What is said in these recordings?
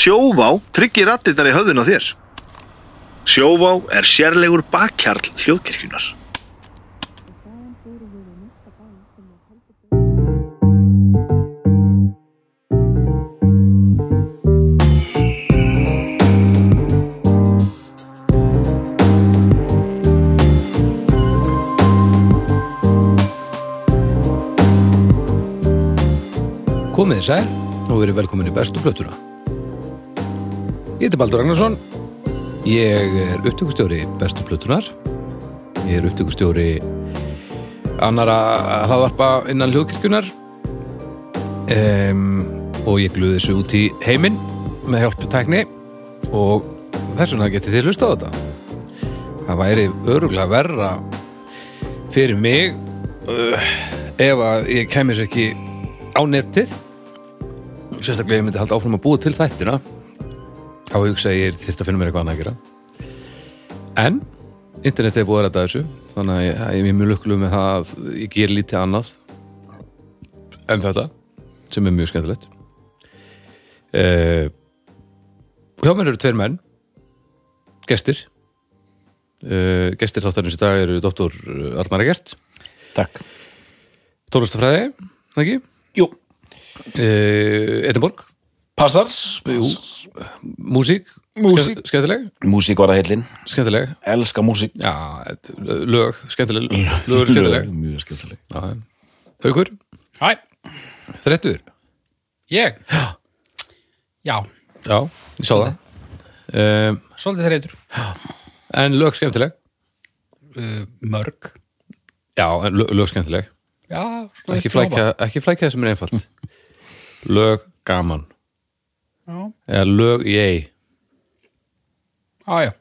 Sjóvá tryggir rattirnar í höfðun á þér. Sjóvá er sérlegur bakkjarl hljóðkirkjunar. Komið þið sæl og verið velkomin í bestu plötuna. Ég heiti Baldur Ragnarsson, ég er upptökustjóri bestu plötunar, ég er upptökustjóri annara hlaðvarpa innan hljóðkirkjunar um, og ég gluði þessu út í heiminn með hjálpu tækni og þess vegna getið þið hlusta á þetta. Það væri öruglega verra fyrir mig uh, ef að ég kæmis ekki á netið. Sérstaklega ég myndi halda áfram að búa til þættina þá hugsa ég þyrst að finna mér eitthvað annað að gera en internetið er búið að ræta þessu þannig að ég, ég er mjög lukkulega með það að ég ger lítið annað en þetta sem er mjög skemmtilegt uh, hjá mér eru tveir menn gestir uh, gestir þáttarins í dag eru doktor Arnar Egert Takk. tólustafræði, ekki? Jú. Uh, Edinborg Passar. Jú, músík? Músík. Ske- Skemmtileg, Músík var það heillin. skemmtileg. Elska músík. Já, lög, skemmtileg Lög eru skemmtileg. Mjög skemmtileg. Já, já. Haukur, Hæ, þrettur? Ég? Já, Já, ég sá það. Um, svolítið þreytur. En lög skemmtileg? Uh, Mörg. Já, en lög, lög skemmtileg. Já, svona Ekki flækja, ekki flækja það sem er einfalt. Lög gaman. Já, Eða lög ég já, já.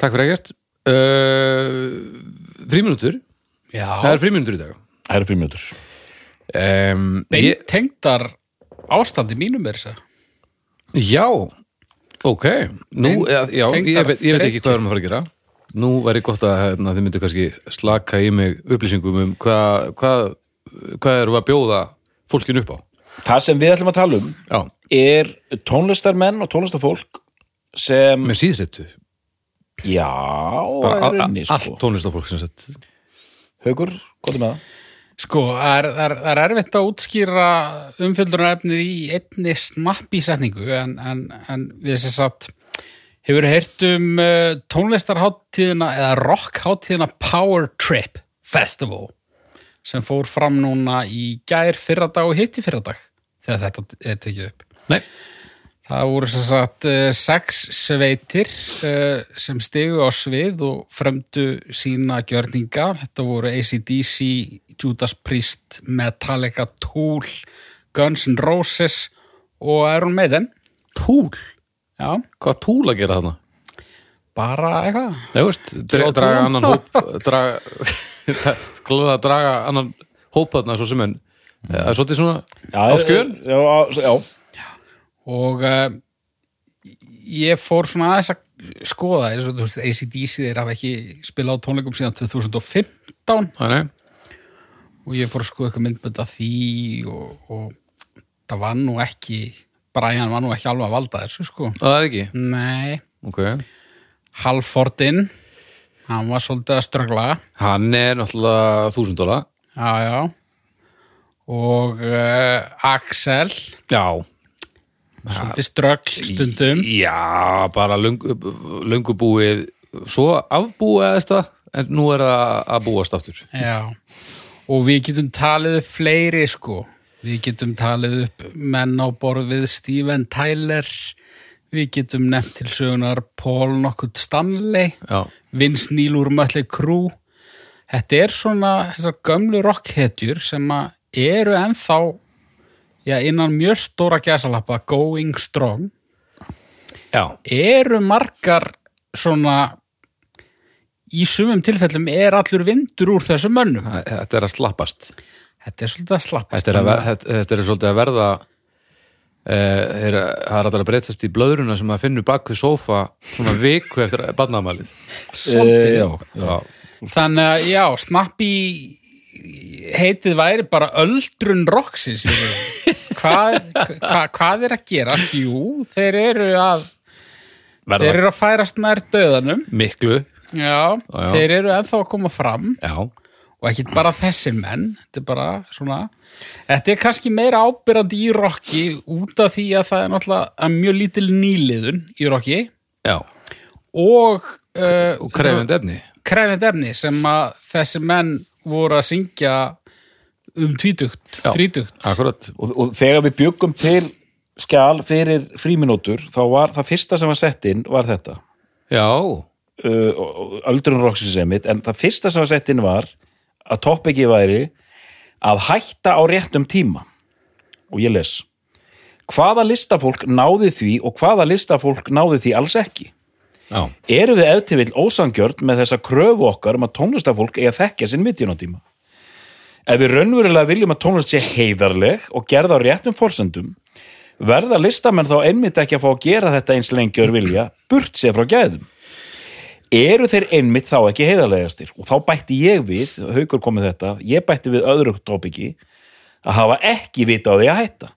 Takk fyrir ekkert. Uh, Fríminútur, Já, það er fríminútur í dag. Það eru fimm minútur. um, beint ég, tengdar ástandi mínum er þess að Já, ok. Nú, Tengd- já, ég, tengdar veit, ég veit ekki hvað við erum að fara að gera. Nú væri gott að hérna, þið myndu kannski slaka í mig upplýsingum um hvað hvað, hvað eru að bjóða fólkinu upp á? Það sem við ætlum að tala um Já, er tónlistarmenn og tónlistarfólk sem, með síðrættu já, bara er a- a- unni, allt sko. tónlistafólk sem sett Haukur, hvað er með það? Sko, það er, er, er erfitt að útskýra umfjöldunarefnið í einni snappi setningu en, en, en við þess að hefur heyrt um uh, tónlistarháttíðina eða rockháttíðina Power Trip Festival sem fór fram núna í gær fyrradag og hitti fyrradag þegar þetta er tekið upp. Nei, Það voru sem sagt uh, sex sveitir uh, sem stigu á svið og fremdu sína gjörninga. Þetta voru ACDC, Judas Priest, Metallica, Tool, Guns N' Roses og Iron Maiden. túl Já, Hvað túl að gera þarna? bara eitthvað. Nei, veist, dra, Draga draga annan hóp draga, kláða að draga annan hóp þarna svo sem en það er svolítið svona Já, á skjön Já, á- já, Og uh, ég fór svona aðeins að skoða eins og þú veist ACDC þeir hafa ekki spilað á tónleikum síðan 2015 Þannig, og ég fór að skoða eitthvað myndbönd af því og, og það var nú ekki Brian var nú ekki alveg að valda þessu sko. Það er ekki? Nei, Ok, Halfordin hann var svolítið að ströggla. Hann er náttúrulega þúsund dóla já, já. Og uh, Axel. Já, svolítið ströggl stundum. Já, bara löngu, löngu búið svo afbúiðast það en nú er það að búast aftur. Já, og við getum talið upp fleiri sko. Við getum talið upp menn á borð við Steven Tyler. Við getum nefnt til sögunar Paul nokkuð Stanley. Já, Vince Neil úr Mötley Crüe. Þetta er svona þessar gömlu rockhetjur sem að eru ennþá já, innan mjög stóra gæsalappa going strong já, eru margar svona í sumum tilfellum er allur vindur úr þessum mönnum. Þetta er að slappast. Þetta er svolítið að slappast. Þetta er, að ver, þetta, er svolítið að verða Uh, er, það er alltaf að breytast í blöðruna sem að finna bak við sófa svona viku eftir barnaðamælið svolítið, Eh, já. já, Já, þannig að já, snappi heitið væri bara öldrun roxis hvað, hva, hvað er að gerast? Jú, þeir eru að þeir verða eru að færast nær döðanum. miklu. Já, já. þeir eru ennþá að koma fram. Já, og ekki bara þessir menn þetta er bara svona þetta er kannski meira ábyrrandi í rocki út af því að það er náttúrulega mjög lítil nýliðun í rocki já, og, uh, og krefend efni. krefend efni sem að þessi menn voru að syngja um tvítugt, þrítugt. akkurat, og, og þegar við byggum til skjal fyrir fríminútur þá var það fyrsta sem var sett inn var þetta. Já, uh, öldrun roxisemitt en það fyrsta sem var sett inn var að toppiki væri að hætta á réttum tíma. Og ég les hvaða listafólk náði því og hvaða listafólk náði því alls ekki? Já, eru við ef til vill ósangjörn með þessa kröfu okkar um að tónlistafólk eigi að þekkja sinn vitjunatíma ef við raunverulega viljum að tónlist sé heiðarleg og gerða á réttum forsendum verða listamenn þá einmitt ekki að fá að gera þetta eins lengjör vilja burt sér frá gæðum? Eru þeir einmitt þá ekki heiðarlegastir? Og þá bætti ég við, haukur komið þetta ég bætti við öðru tópiki að hafa ekki vita á því að hætta.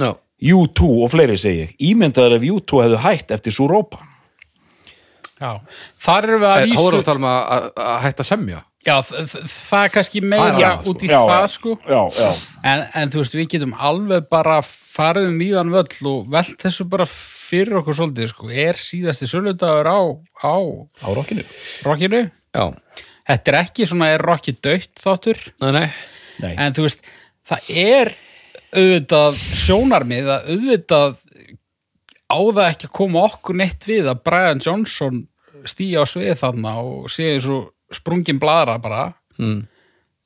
Já, U2 og fleiri segi ég. Ímyndaður ef U2 hefðu hætt eftir Súrópa. Já. þar erum við að þá vísu erum við að tala um að, hætta semja já, það er kannski meira sko. út í Já, það sko. Já, já, en, en þú veist, við getum alveg bara farið um víðan völl og velt þessu bara fyrir okkur svolítið sko. er síðasti söludagur á, á á rockinu. rockinu? Já, þetta er ekki svona er rocki dött þáttur? Nei, nei, Nei. en þú veist, það er auðvitað sjónarmið að auðvitað á það ekki að koma okkur neitt við að Brian Johnson stýja á svið þarna og sé eins og sprungin bladra bara. Mm.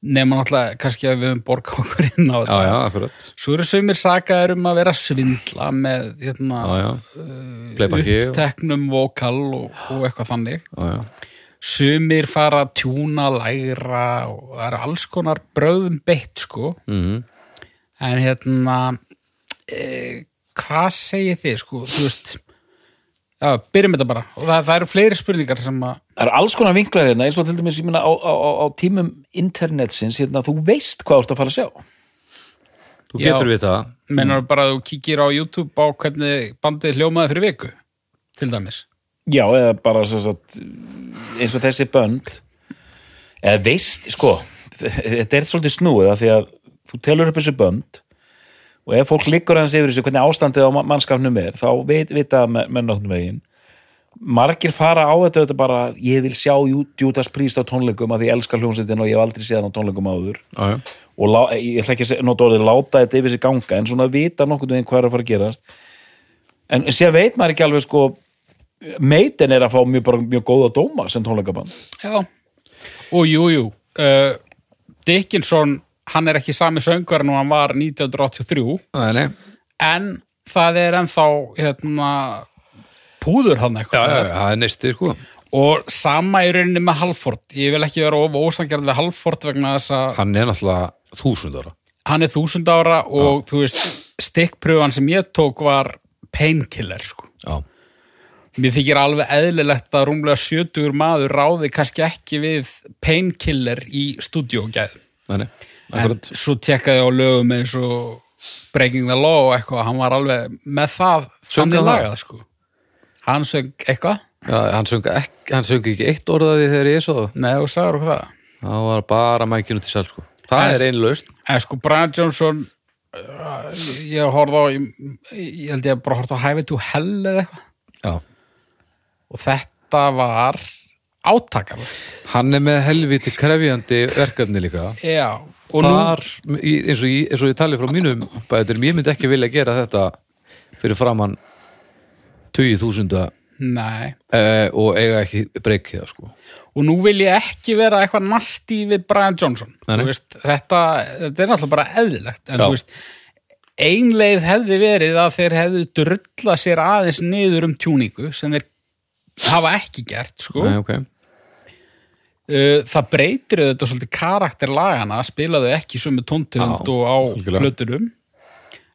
nema náttúrulega kannski að við höfum borgað okkur inn á já, þetta. já, akkurat. Svo eru sömur sakaðir um að vera svindla með hérna, já, já, og, uppteknum vokal og, og eitthvað þannig. Já, já, sumir fara að tjúna lægra og það eru alls konar bröðum beitt sko. Mhm. En hérna e, hvað segir þið sko? Þú veist já, byrjum þetta bara og það, það eru fleiri spurningar sem að Það eru alls konar vinklar hérna, eins og til dæmis ég meina á, á, á, á tímum internetsins, hérna, þú veist hvað þú ert að fara að sjá. þú Já. getur við það mennar bara að þú kíkir á YouTube á hvernig bandið hljómaði fyrir viku til dæmis Já, eða bara svo, eins og þessi bönd, eða veist, sko, þetta er svolítið snúið af því að þú telur upp þessi bönd og ef fólk liggur hans yfir þessu hvernig ástandið á ma- mannskapnum er, þá veit, vita menn nokkurn veginn. Margir fara á þetta, þetta bara, ég vil sjá Jú- Judas Priest á tónleikum að því ég elska hljómsveitin og ég hef aldrei séð hann á tónleikum áður. já, já, og lá, ég ætla ekki að segja- nota orðið láta þetta yfir sig ganga en svona vita nokkuð veginn hvað er að fara að gerast. En sér veit maður ekki alveg sko meitin er að fá mjög, bara, mjög góða dóma sem tónleikaband. Já. Og jú, jú. Uh, Dickinson, hann er ekki sami söngvarinn og hann var 1983 nei, nei. En það er ennþá hérna púður hann eitthvað. Er neisti, sko. Og sama í rauninni með Halford. Ég vil ekki vera of ósangjarn við Halford vegna þess að hann er náttúrulega þúsund ára. Hann er þúsund ára og þú veist, stikkpröfan sem ég tók var painkiller sko. mér þykir alveg eðlilegt að rúmlega 70 maður ráði kannski ekki við painkiller í stúdíógæð nei, nei, en svo tekkaði á lögum eins og Breaking the Law og eitthvað, hann var alveg með það þannig lagað sko. Hann söng eitthvað? Já, hann söng ekki, hann söng ekki eitt orðaði þegar ég svo Nei, þú sagður okkur það. Það var bara mækinu til sæl, sko. Það En- er einlaust En sko, Brian Johnson uh, ég horfði á ég, ég held ég bara horfði á Highway to Hell eða eitthvað. Og þetta var átakar hann er með helviti krefjandi verkefni líka Já, og nú þar, í, eins, og ég, eins og ég tali frá mínum bæður, ég myndi ekki vilja gera þetta fyrir framann 20.000 Nei, eh, og eiga ekki breykið sko og nú vil ég ekki vera eitthvað nasti við Brian Johnson veist, þetta, þetta er náttúrulega bara eðlilegt en Já. þú veist einleið hefði verið að þeir hefðu drulla sér aðeins niður um tjúningu sem þeir hafa ekki gert sko. Nei, okay. Uh, það breytir auðvitað svolítið karakter lagana að spila þau ekki sömu tóntegund og á plötunum.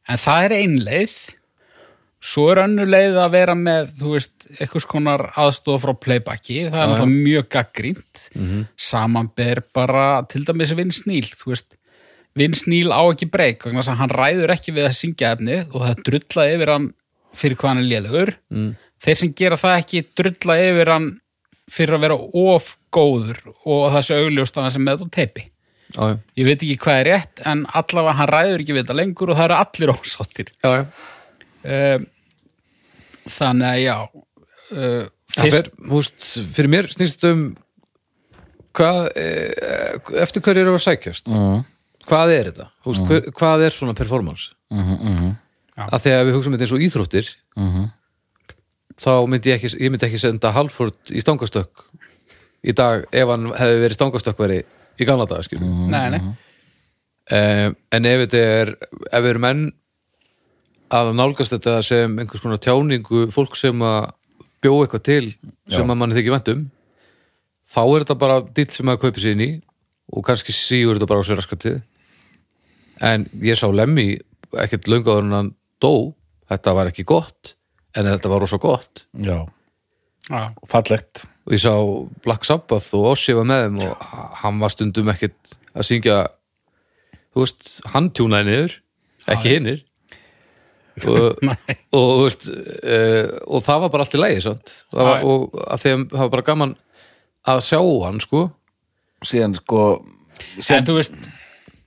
En það er ein leið. Svo er önnu leið að vera með þú veist, eitthvað konar aðstofa frá playbacki, það er náttúrulega mjög gaggrínt Mhm. samanber bara til dæmis vinn sníl, þú veist. Vince Neil á ekki breyk þess að hann ræður ekki við að syngja efnið og það drulla yfir hann fyrir hvað hann er lélugur mm. þeir sem gera það ekki drulla yfir hann fyrir að vera of góður og það sé augljóst að hann sem með þetta teipi. Já, já, ég veit ekki hvað er rétt en allavega hann ræður ekki við þetta lengur og það eru allir ósáttir. Já, um, þannig að já uh, Það fyrst, fer, húst, fyrir mér snýst um hvað, eh, eftir hverju eru að sækjast? Mhm. hvað er þetta? Húst, hver, hvað er svona performance? Mhm, mhm, að því að við hugsaum þetta eins og íþróttir mhm. Þá myndi ég ekki, ég myndi ekki senda Halford í stangastökk í dag ef hann hefði verið stangastökkveri í gamla daga skilur nei, nei, um, en ef þetta er ef við erum enn að nálgast þetta sem einhvers konar tjáningu fólk sem að bjó eitthvað til sem Já. að manni þykir vænt um þá er þetta bara dill sem að kaupi sér inn í og kannski sígur þetta bara á sér raskatið. En ég sá Lemmy ekkert löngaður en hann dó. Þetta var ekki gott en þetta var rosa gott. Já, já, fallegt. Og ég sá Black Sabbath og Ossi var með þeim og hann var stundum ekkert að syngja þú veist, hann tjúnaði niður ekki hinnir og, og, þú veist, uh, og það var bara allt í lægi var, og að það var bara gaman að sjá hann sko. Síðan sko en síðan, þú veist,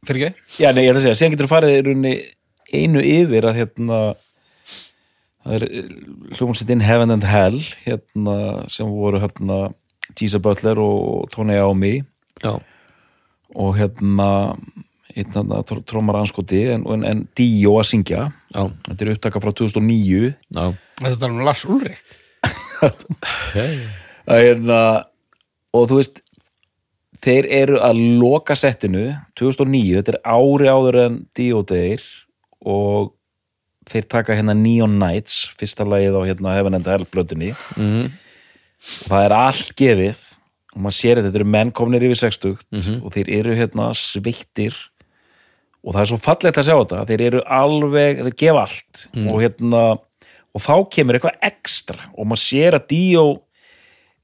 fyrir ekki? Já, nei, ég ætla að segja, síðan getur farið í rauninni einu yfir að hérna það er hljómsveitin Heaven and Hell hérna sem voru hérna Gisa Butler og Tony Iommi. Já, og hérna einn hérna trómar anskoti en, en, en Dio að syngja. Já, þetta er upptaka frá 2009 já, þetta er um Lars Ulrik hérna og þú veist þeir eru að loka settinu 2009, þetta er ári áður en Dio deyr og þeir taka hérna Neon Nights fyrsta lagið á hérna Heaven and Hell blötunni mhm, og það er allt gefið og maður sér að þetta eru menn komnir yfir 60 Mhm. og þeir eru hérna sveittir og það er svo fallegt að sjá þetta þeir eru alveg, þeir gefa allt og hérna og þá kemur eitthvað ekstra og maður sér að Dio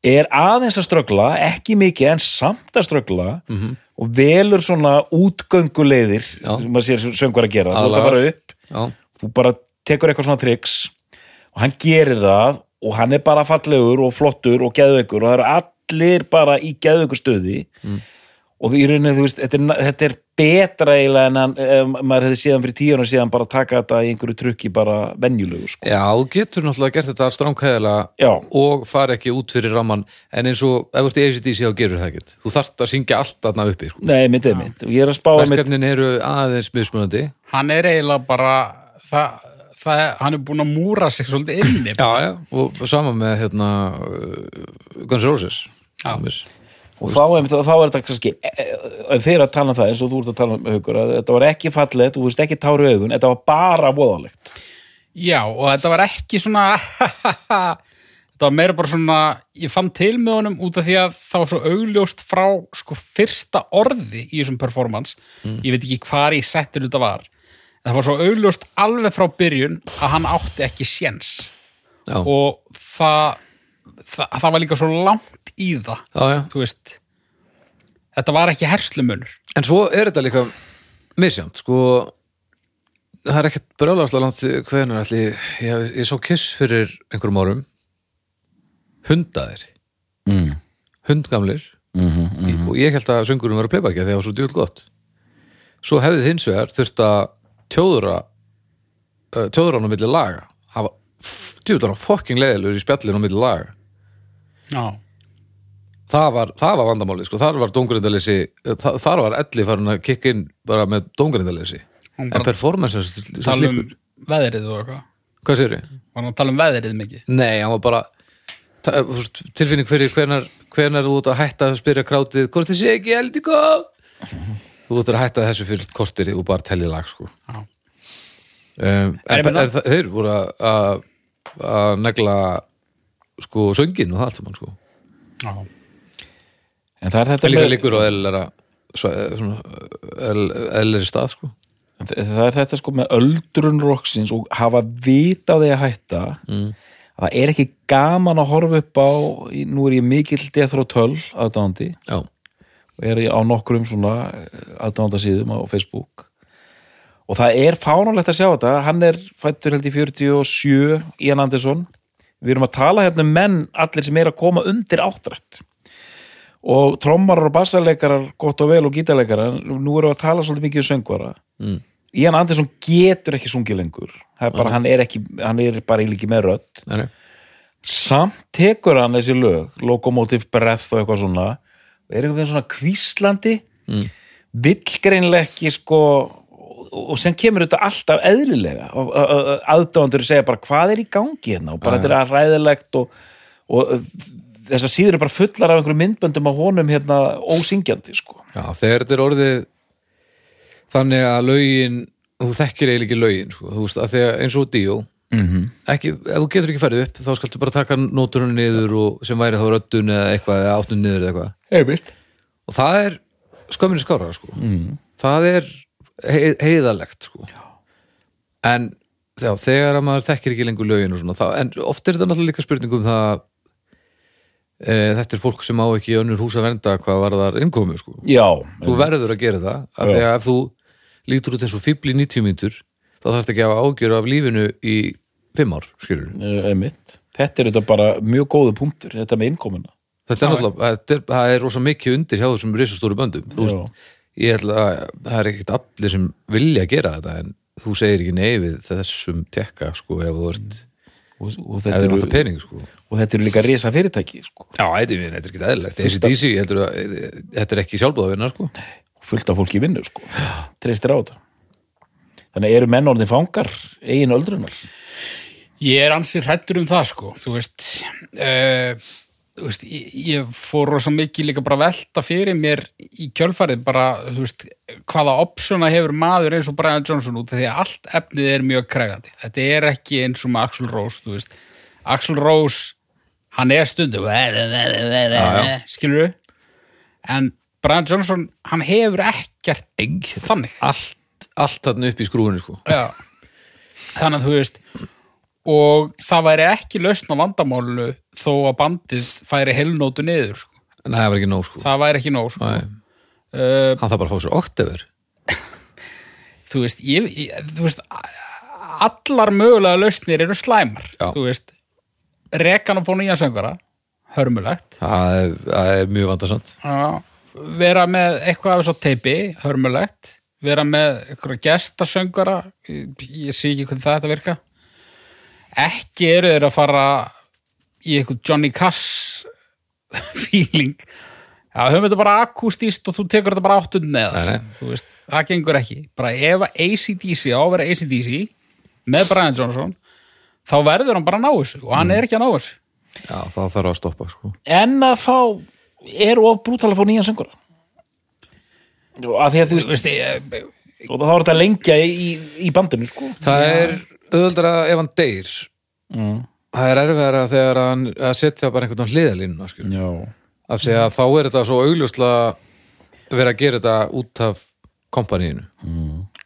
er aðeins að ströggla, ekki mikið en samt að ströggla mhm, og velur svona útgönguleiðir Já. sem maður sér söngur að gera þú ert Aðlagar. bara upp, já, þú bara tekur eitthvað svona triks og hann gerir það og hann er bara fallegur og flottur og geðveikur og það eru allir bara í geðveikur stöði og í rauninni, þú veist, þetta er, þetta er betra eiginlega en hann, um, maður hefði síðan fyrir tíunar síðan bara taka þetta í einhverju trukki bara venjulegu, sko. já, þú getur náttúrulega gert þetta stránkæðilega Já, og fara ekki út fyrir ramman en eins og ef þú ert í ACDC þá gerur það ekkert. Þú þarft að syngja allt þarna uppi sko. nei, mitt er mitt. Og ég er að spá að mitt, verkefnin eru aðeins mismunandi. Hann er eiginlega bara það, það, hann er búin að múra sig svolítið inni já, já, og sama með hérna uh, Guns Roses. Já. Og þá er, þá er þetta kannski ef þeir að tala um það eins og þú ert að tala um haukur að þetta var ekki fallegt, þú veist ekki táru augun þetta var bara voðalegt. Já, og þetta var ekki svona þetta var meira bara svona ég fann til með honum út af því að það var svo augljóst frá sko fyrsta orði í þessum performance. Ég veit ekki hvar í settur þetta var það var svo augljóst alveg frá byrjun að hann átti ekki séns. Já, og það, það það var líka svo langt í það já, já. þú veist. Þetta var ekki herslumunur. En svo er þetta líka misjant sko. Það er ekkert brjóðlagslega langt hvenær ætli, ég, ég sá kiss fyrir einhverjum árum. Hundaðir, mm. hundgamlir. Mm -hmm, og ég held að söngurum var að pleipa ekki þegar það var svo djúl gott. Svo hefði hins vegar þurft að tjóðra uh, tjóðran á milli laga. Hafa á fokking leiðilegur í spjallin á milli laga. Já, það var, það var vandamálið sko, þar var dóngrindalessi þar, þar var elli farin að kikka inn bara með dóngrindalessi en performance tala um veðrið og eitthvað. Hvað sér ég? var hann að tala um veðrið mikið? Nei, hann var bara veist, tilfinning fyrir hvenar, hvenar þú út að hætta að spyrja krátið hvort þið sé ekki eldi góð þú út að hætta þessu fyrir kortir og bara telli lag sko. Já. um, En en, þeir voru að- að negla sko söngin og það allt saman sko. Já, en það er þetta líka líkur á eðlera eðleri stað sko. Það er þetta sko með öldrun roksins og hafa vita á því að hætta mm. að það er ekki gaman að horfa upp á nú er ég mikill death row 12 aðdáðandi já, er á nokkrum svona aðdánda síðum á Facebook. Og það er fánulegt að sjá þetta. Hann er fættur held í 47 Ian Anderson. Við erum að tala hérna um menn allir sem er að koma undir áttrætt. Og trommarar og bassaleikarar gott og vel og gítarleikarar nú erum við að tala svolítið mikið um söngvara. Mm. Ian Anderson getur ekki sungið lengur. Er bara, hann er ekki, hann er bara ekki með rödd. Nei, nei. samt tekur hann þessi lög Locomotive Breath og eitthvað svona og er eitthvað svona kvíslandi. Mm. ekki sko og, sem kemur þetta alltaf eðlilega. Og aðdóðandur segja bara hvað er í gangi hérna? Og bara Já, þetta er ræðilegt og, og þessar síður er bara fullar af einhverjum myndböndum á honum hérna ósyngjandi sko. Já, þegar þetta er orðið þannig að lögin þú þekkir eiginlega ekki lögin sko. þú veist, að að eins og Díó mm -hmm. ekki, ef þú getur ekki færið upp þá skaltu bara taka nóturinn niður og sem væri þá röddun eða eitthvað eða áttun niður eða eitthvað Einmitt. og það er skömminni skára sko. Mm. það er hei, heiðalegt sko. en já, þegar að maður þekkir ekki lengur lögin og svona, þá, en oft er þetta náttúrulega líka spurning um það e, þetta er fólk sem á ekki önnur hús að venda hvað var þar innkomu sko. Já, þú verður að gera það af því að ef þú lítur út eins og fíbl í 90 mínútur þá þarfst ekki að hafa ágjör af lífinu í 5 ár, skilur Eh, einmitt. Þetta er þetta bara mjög góðu punktur, þetta með innkomuna. þetta er náttúrulega, þetta er, það er rosa mikið undir hjá þessum risastóru böndum þú Já. veist, ég ætla að það er ekkert allir sem vilja gera þetta en þú segir ekki nei við þessum tekka sko ef þú ert Og, og, ef þetta þið eru, vantar pening sko og þetta eru líka risa fyrirtæki, sko. já, þetta er, þetta er ekki eðlilegt ACDC, heldur að þetta er ekki sjálfbúðavinna sko fullt af fólki í vinnu, sko. Treystir á þetta. Þannig eru menn orðin fangar eigin öldrunar. Ég er ansið hrættur um það sko, þú veist, uh, þú veist ég, ég fór rosa mikið líka bara velta fyrir mér í kjölfarið bara, þú veist, hvaða opsuna hefur maður eins og Brian Johnson út því að allt efnið er mjög kregandi. Þetta er ekki eins og með Axl Rose, þú veist. Axl Rose, hann er stundu, skilur við, en Brian Johnson, hann hefur ekkert Engin. þannig. allt, allt þarna upp í skrúinu sko Já. Þannig að þú veist og það væri ekki lausn á vandamálinu þó að bandið færi helnótu niður sko. en það var ekki nóg sko það væri ekki nóg sko. Nei. uh, hann þarf bara að fá sér oktaver þú veist, ég, ég, þú veist allar mögulega lausnir eru slæmar Já. þú veist rekan að fá nýja söngara hörmulegt það er, það er mjög vandarsamt Já. vera með eitthvað af þessu teipi hörmulegt vera með eitthvað gestasöngara ég, ég sé ekki hvernig það ætti að virka ekki eru þeir að fara í eitthvað Johnny Cass feeling. Já, höfum þetta bara akústíst og þú tekur þetta bara áttund neðar. Þú veist, það gengur ekki. Bara ef að ACDC á að vera ACDC með Brian Johnson þá verður hann bara að ná þessu og hann er ekki að ná þessu. Já, það þarf að stoppa sko. En að fá, eru of brútal að fá nýjan söngura. Og að því að þú veist, og þá er þetta lengja í, í bandinu, sko. það er auðvöldra ef hann deyr Mm. það er erfiðara þegar hann að setja bara einhvern. Já. af því að þá er þetta svo augljóslega verið að gera þetta út af kompaníinu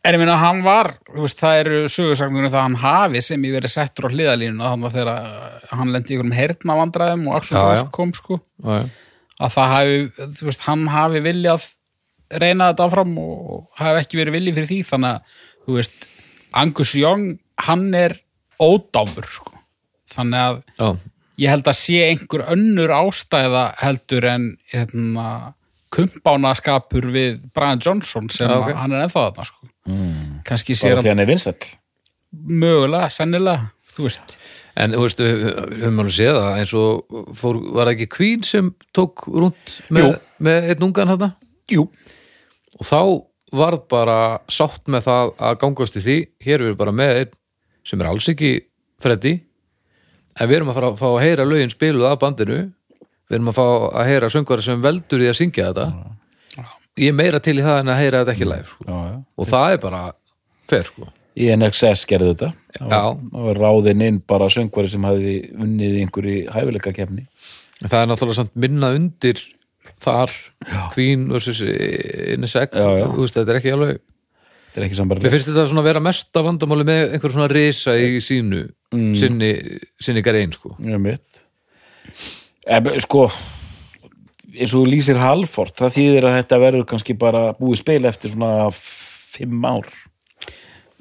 En ég meina, hann var, þú veist, það eru sögursagnurum það að hann hafi sem ég verið settur á hliðalínuna þannig að þegar hann lendi í einhverjum heyrna vandræðum og Axel kom, sko, já, já. að það hafi, þú veist, hann hafi viljað reyna þetta áfram og hafi ekki verið viljið fyrir því, þannig að, þú veist, Angus Young, hann er ódámur, sko. Þannig að Já. ég held að sé einhver önnur ástæða heldur en hérna, kumpánaskapur við Brian Johnson sem Já, ok. að hann er ennþá þarna, sko. Mm. Kannski því hann er mögulega, sennilega, þú veist. en þú veist, við við höfum alveg séð það eins og fór, var ekki Queen sem tók rúnt með, með einn ungan hann Jú. og þá varð bara sátt með það að gangast í því hér erum við bara með einn sem er alls ekki Freddy. En við erum að fara að fá að heyra lögin spiluð af bandinu. Við erum að fá að heyra söngvari sem veldur í að syngja þetta. Ég er meira til í það en að heyra þetta ekki live sko. Já, já. og það er bara fer sko. Í NXS gerði þetta. Það var ráðinn inn bara söngvari sem hafði unnið í einhverju hæfileika kefni. En það er náttúrulega samt minna undir þar Queen versus NSX þetta er ekki alveg Þetta er ekki Mér sambarlega. finnst þetta svona vera mesta vandamáli með einhver svona risa í sínu Mm. sinni, sinni garein sko Já, mitt. Eb, sko, eins og þú lýsir Halford, það þýðir að þetta verður kannski bara búið spil eftir svona fimm ár.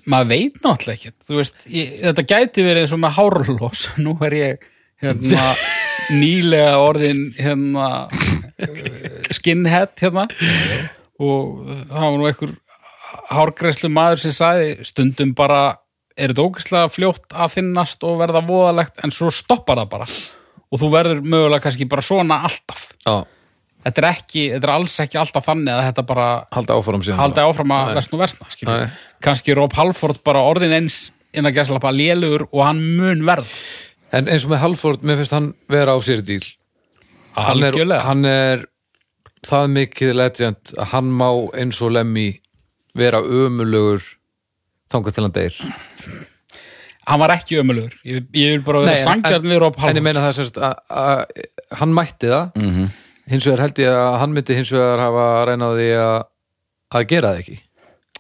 maður veit náttúrulega ekki þú veist, ég, þetta gæti verið eins og með hárlós nú er ég hérna, nýlega orðin hérna eh, skinhead hérna og það var nú einhver hárgræslu maður sem sagði stundum bara er þetta ógæslega fljótt að finnast og verða voðalegt en svo stoppar það bara. Og þú verður mögulega kannski bara svona alltaf. Já, þetta er ekki, þetta er alls ekki alltaf þannig að þetta bara halda áfram haldi áfram að versna og versna kannski Rob Halford bara orðin eins inn að gæsla bara lélugur og hann mun verð En eins og með Halford, mér finnst hann vera á sér díl. Hann er, hann er það mikið legend að hann má eins og lemmi vera ömulugur þangað til hann deyr? Hann var ekki ömulugur ég, ég vil bara vera sangjarn við Rob en ég Halford. meina það sérst að, að hann mætti það. Mm hins vegar held ég að hann myndi hins vegar hafa reynaði að, að gera það ekki.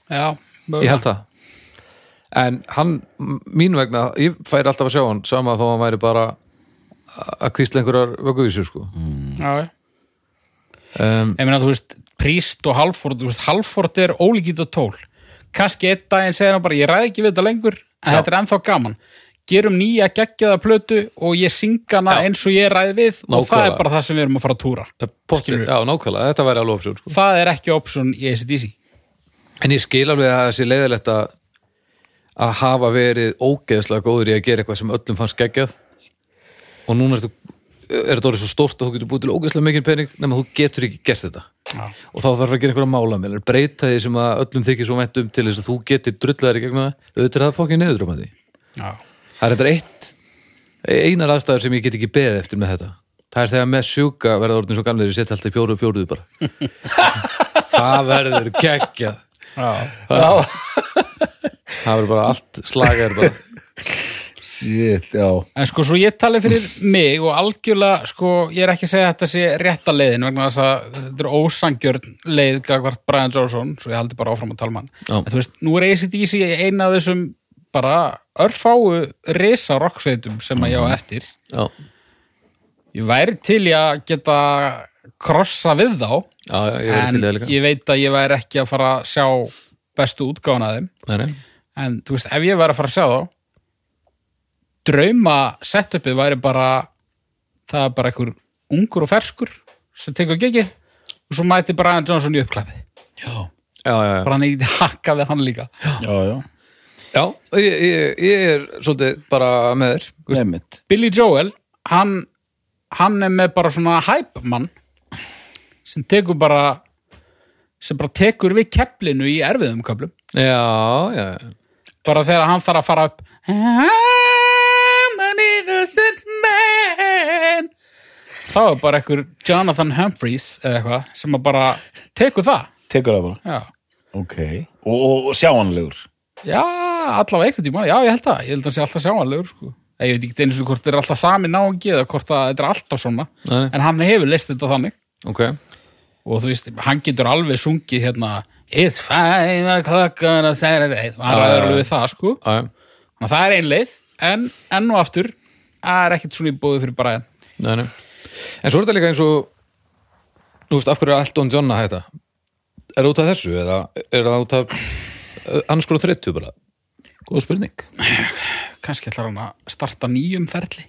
Já, ég held það. En hann, mín vegna ég færi alltaf að sjá hann sama þó hann væri bara að kvísla einhverjar vögguvísur sko. Já, já. um, ég meina þú veist Príst og Halford, þú veist Halford er ólíkít og tól kannski einn daginn segir hann bara ég ræði ekki við þetta lengur en Já. þetta er ennþá gaman gerum nýja geggjaða plötu og ég synga hana Já. eins og ég ræði við og það Nákvæmlega. er bara það sem við erum að fara að túra pottir, Skilurðu? já nákvæmlega, þetta væri alveg opsjón sko. það er ekki option í ACDC en ég skil alveg að þessi leiðilegt að að hafa verið ógeðslega góður í að gera eitthvað sem öllum fannst geggjað og núna er þetta er þetta orðið svo stórt að þú getur búið til ógeðslega mikið pening nema þú getur ekki gert þetta. Já. og þá þarf að gera einhverja mála með breyta því sem að öllum þykir svo vænt um til þess að þú getur drullaðir í gegnum það. Auðvitað er það fokkið neður um að því. Það er þetta eitt einar aðstæður sem ég get ekki beðið eftir með þetta. Það er þegar með sjúka verða orðin svo gamlir ég setja alltaf fjóru og fjóruðu bara. Það verður geggjað. Það verður bara allt slagar bara Shit, já. En sko, svo ég tali fyrir mig og algjörlega, sko, ég er ekki að segja að þetta sé rétta leiðin vegna þess að þetta er ósangjörn leið gagvart Brian Johnson, svo ég haldi bara áfram að tala mann. Já. En þú veist, nú er ACDC eina af þessum bara örfáu risa rocksveitum sem að ég á eftir. já, Ég væri til í að geta krossa við þá, já, já, ég en ég veit að ég væri ekki að fara að sjá bestu nei. En þú veist, ef ég væri að fara að sjá þá drauma setupið væri bara það er bara einhver ungur og ferskur sem tekur gegið og svo mæti Brian Johnson í uppklæfið Já, já, já, já. bara hann ekki hakka við hann líka já, já. já ég, ég, ég er svolítið bara með þér. Billy Joel, hann hann er með bara svona hype mann sem tekur bara sem bara tekur við kepplinu í erfiðum köplum já, já, já. bara þegar hann þarf að fara upp I'm an innocent man þá er bara einhver Jonathan Humphreys eða eitthvað sem að bara tekur það Tekur það bara. já, Ok. Og, og, og sjáanlegur. já allavega einhvern tímann, já ég held það ég held að það sé alltaf sjáanlegur sko. ég veit ekki einu sinni hvort það er alltaf sami náungi eða hvort það þetta er alltaf svona Nei, en hann hefur leist þetta þannig ok og þú veist, hann getur alveg sungið hérna It's five o'clock on a Saturday og hann já. alveg við það sko. Þannig að það er ein leið, en enn og aftur það er ekkert svona í bóði fyrir bara Nei, nei. En svo er þetta líka eins og Þú veist, af hverju er Elton John að hætta? Er það út af þessu eða er það út af uh, annars konar þreyttu bara? Góð spurning. kannski ætlar hann að starta nýjum ferli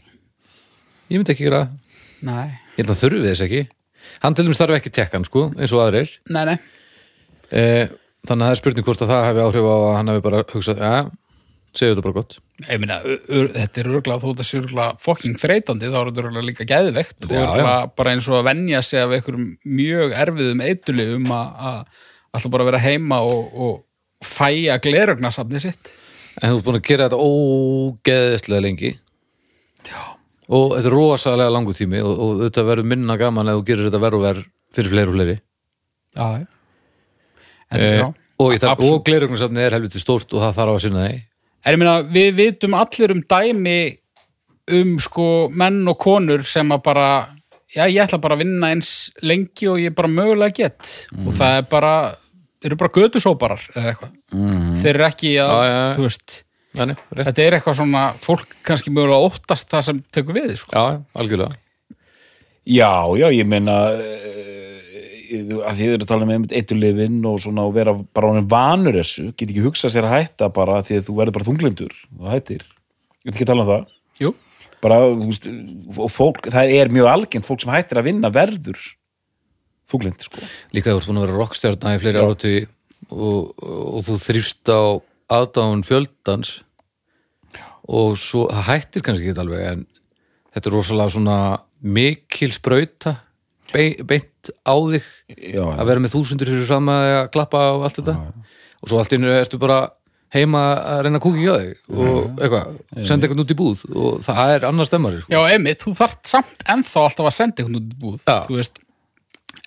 Ég myndi ekki gera. Nei, Ég held að þurfi þess ekki. Hann til dæmis þarf ekki tekkan, sko, eins og aðrir. nei, nei Eh, þannig að það er spurning hvort að það hefði áhrif á að hann hefði bara hugsað, ja, segju þetta bara gott. Ég meina, þetta er örgulega þó þetta sé örgulega fokking þreytandi, þá er þetta örgulega líka geðveikt og örgulega bara eins og að venja sig af einhverjum mjög erfiðum eitulifum að að alltaf bara vera heima og, og fæja glerögnarsafni sitt En þú ert búin að gera þetta ógeðislega lengi. Já. Og þetta er rosalega langu tími og, og þetta verður minna gaman ef þú gerir þetta verð og verð fyrir fleiri og fleiri. Já, þetta, Eh, já og, og glerugnarsafni er helviti stórt og það þarf að sinna því. En ég meina, við vitum allir um dæmi um sko menn og konur sem að bara já, ég ætla bara að vinna eins lengi og ég bara mögulega get og það er bara, eru bara gödusóparar eða eitthvað. Mm. Þeir eru ekki að, Já, já, já. þú veist, Nei, nei, rétt. þetta er eitthvað svona fólk kannski mögulega óttast það sem tekur við, sko. Já, algjörlega. Já, já, ég meina uh, að þið eru að tala með eitulifin og svona og vera bara honum vanur þessu, get ekki hugsað sér að hætta bara því að þú verður bara þunglindur og hættir, vil ekki tala um það. Jú, bara, þú veist, fólk það er mjög algengt, fólk sem hættir að vinna verður þunglind, sko. Líka þú ert búin að vera rockstjarna í fleiri áratugi og, og þú þrýfst á aðdáun fjöldans og svo, það hættir kannski ekki alveg en þetta er rosalega svona mikil sprauta be, beint á þig Já, að vera með þúsundur fyrir fram að klappa og allt þetta. Og svo allt innu ertu bara heima að reyna að á þig og eitthvað, senda eitthvað út í búð. Og það er annar stemmari sko. já, einmitt, þú þarft samt ennþá alltaf að senda einhvern út í búð Já. þú veist.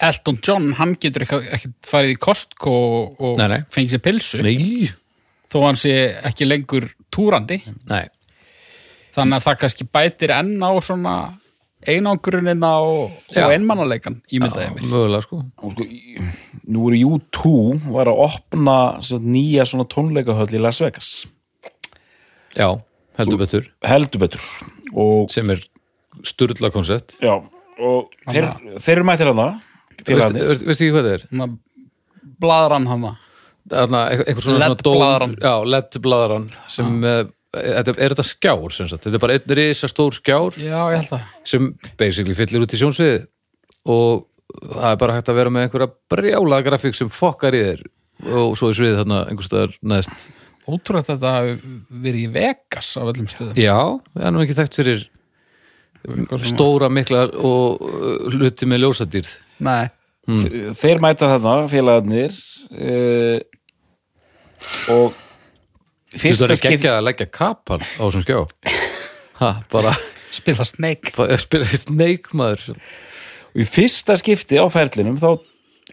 Elton John, hann getur ekki, ekki farið í Costco og, og Nei, nei. fengið sér pilsu Nei, þó hann sé ekki lengur túrandi. Nei. Þannig að það kannski bætir enn á svona Já. og einmannaleikan ímyndaði mér. mögulega sko. Sko, í- nú eru U2 var að opna svo, nýja svona tónleikahöll í Las Vegas. Já, heldur betur. Heldur betur. Og, sem er sturla koncept já, og þeir, þeir eru mættir hana Veistu ekki hvað það er? Bladran hann það Þarna, eitthvað svona, svona LED-blaðran. Já, LED-blaðran sem er, er, er þetta skjár sem sagt, þetta er bara einn risa stór skjár Já, ég held að sem basically fyllir út í sjónsvið og það er bara hægt að vera með einhverja brjála grafík sem fokkar í þér og svo er sviðið þarna einhvers staðar næst. Ótrúlega þetta hafi verið í Vegas á öllum stöðum. Já, það er nú ekki þekkt fyrir Eitthvað svona- stóra miklar og uh, hluti með ljósadýrð. Nei, þeir mæta þarna félagarnir uh, og Þú fyrsta þarf ekki skipt að leggja kapal á þessum skjá. Ha, bara spila Snake. Bara spila Snake maður. Og í fyrsta skipti á ferlinum þá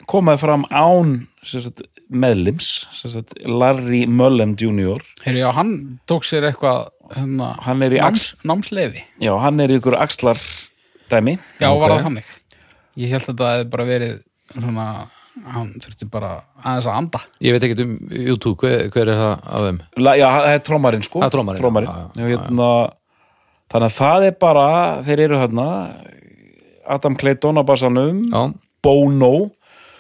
komaði fram án sagt, meðlims sagt, Larry Mullen Jr. Heyrðu, já, hann tók sér eitthvað hérna, hann er í náms, námsleifi já, hann er í ykkur axlar dæmi Já, var það þannig. Ég held að þetta hefði bara verið svona, hann þurfti bara aðeins að anda. Ég veit ekki um YouTube, hver, hver er það af þeim? La, já, það er trómarinn sko. Það er trommarinn, já, já, já, hérna, þannig að það er bara þeir eru hérna Adam Clayton á bassanum Já, Bono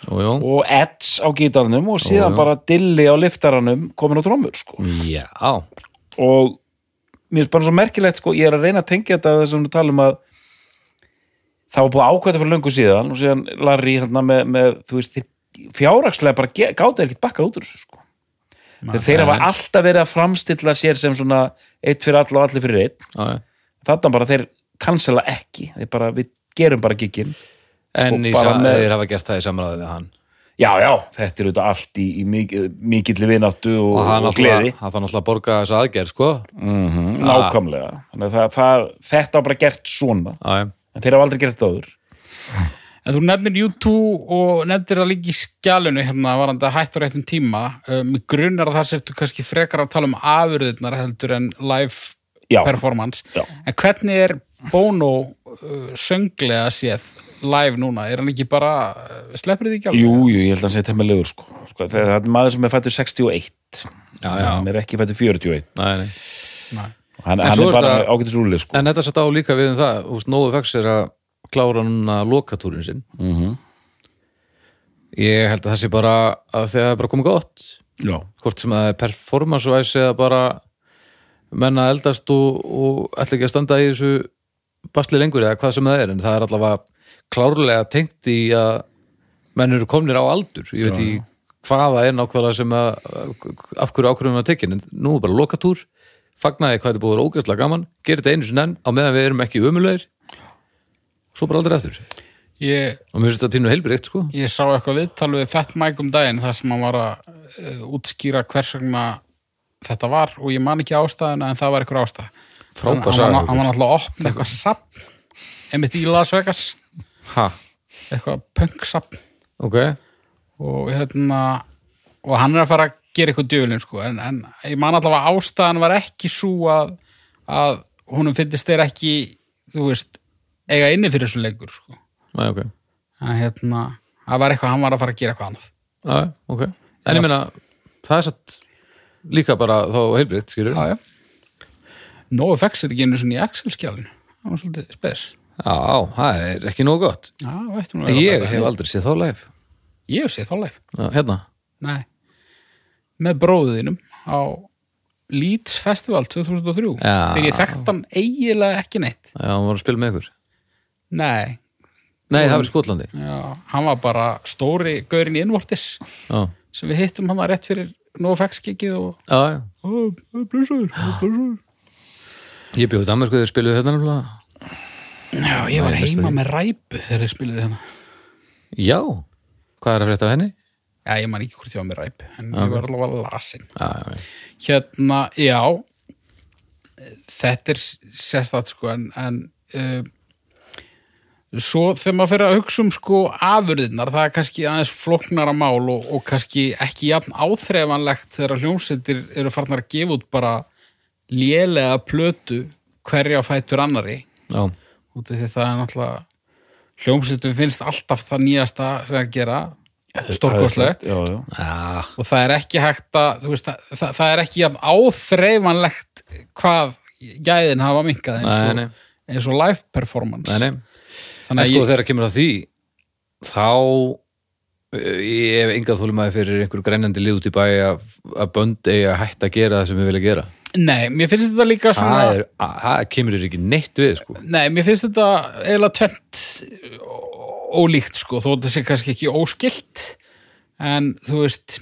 jú og Eds á gítarnum og síðan Ó, bara Dilli á liftaranum komin á trómur sko. Já, og mér finnst bara svo merkilegt sko, ég er að reyna að tengja þetta þessum við talum að það var búið ákvæða fyrir löngu síðan og síðan Larry hérna, með, með þú veist, þeir fjárhagslega bara þeir ekkert bakkað út úr þessu sko. Þeir, þeir hafa alltaf verið að framstilla sér sem svona eitt fyrir alla og allir fyrir einn. Já þarna bara þeir cancela ekki. Þeir bara, við gerum bara giginn En bara með- þeir hafa gert það í samræði við hann. Já, já, þetta er auðvitað allt í, í mikil, mikilli vináttu og, og og gleði. hann þarf náttúrulega að borga þessa aðgerð, sko. Mm nákvæmlega. Þannig að það, það, þetta var bara gert svona. Já, en þeir hafa aldrei gert þetta áður En þú nefnir U2 og nefnir það líka í skjálinu hérna varandi að hættu réttum tíma um, grunnar að það settu kannski frekar að tala um afurðirnar heldur en live Já. performance Já. en hvernig er Bono uh, sönglega séð live núna, er hann ekki bara uh, sleppur þið ekki alveg? Jú, jú, ég held að hann sé temmilegur sko. sko, það er maður sem er fættur 61 já, já. hann er ekki fættur 41 Nei, nei. Nei. Hann, hann er bara ágætis rúli sko. En þetta satt á líka við um það Þú veist, Nóðu Fax er að klára núna lokatúrin sinn. Mm -hmm. Ég held að það sé bara að þegar það er bara komið gott. Já, hvort sem það er performance-væs eða bara menna eldast og, og ætla ekki að standa í þessu basli lengur eða hvað sem það er. En það er allavega klárlega tengt í að menn eru komnir á aldur. Ég veit ekki hvaða er nákvæmlega sem að af hverju ákvörðum að tekin en nú er bara lokatúr fagnaði hvað þetta búið að vera ógæslega gaman gerir þetta einu sinni enn á meðan við erum ekki umulegir svo bara aldrei eftir Ég, og mér finnst þetta pínu heilbrikt sko. Ég sá eitthvað viðtal við Fett Mike um daginn þar sem hann var að uh, útskýra hvers vegna þetta var og ég man ekki ástæðuna en það var eitthvað ástæð hann, hann, hann var náttúrulega að opna eitthvað sapp einmitt í Las Vegas. Ha, eitthvað punk-sapp ok, og hérna og hann er að fara að gera eitthvað djöflin sko, en, en ég man allavega ástæðan var ekki svo að, að honum finnist þeir ekki þú veist, eiga inni fyrir þessu leikur sko. Æ, ok. En hérna, það var eitthvað, hann var að fara að gera eitthvað annað. Já, ok. En ég meina, það er satt líka bara þá heilbrikt, skilur. já, já. NoFX er ekki einu svona í Excel-skjálinu það var svolítið spes. Já, það er ekki nóg gott. Já, Ég hef aldrei séð þá live. Ég hef séð þá Já, Hérna, Nei, með bróðinum á Leeds Festival 2003 Já. þegar ég þekkt hann eiginlega ekki neitt. Já, hann var að spila með ykkur. Nei, Nei, það var í Skotlandi. Já, hann var bara stóri gaurin í innvortis Já, sem við hittum hann rétt fyrir NoFX-kikið og já, já. Ó, blessaður, blessaður. Ég bjóði Danmarku þegar spiluðu hérna nefnilega Já, ég var Nei, heima því. með ræpu þegar ég spilaði hérna. Já, hvað er að frétta af henni? Já, ég man ekki hvort ég var með ræpu en ég var allavega lasin. Já, já, já. Hérna, já þetta er sérstætt sko en, en uh, svo þegar maður fyrir að hugsa um sko afurðirnar, það er kannski aðeins flóknara mál og, og kannski ekki jafn áþreifanlegt þegar hljómsveitir eru farnar að gefa út bara lélega plötu hverja fætur annari Já, út af því það er náttúrulega hljómsveitum finnst alltaf það nýjasta sem að gera já, og það er ekki hægt að veist, það, það, er ekki áþreifanlegt hvað gæðin hafa minkað eins eins og live performance. Nei, nei. Þannig sko að ég, þegar kemur að því þá uh, ég hef enga þólumæði fyrir einhver grænandi lið út í bæ að, bönd eigi að hætta að gera það sem við vilja gera. Nei, mér finnst þetta líka svona það, að, það kemur þér ekki neitt við sko. nei, mér finnst þetta eiginlega tvent ólíkt sko, þó þetta sé kannski ekki óskilt en þú veist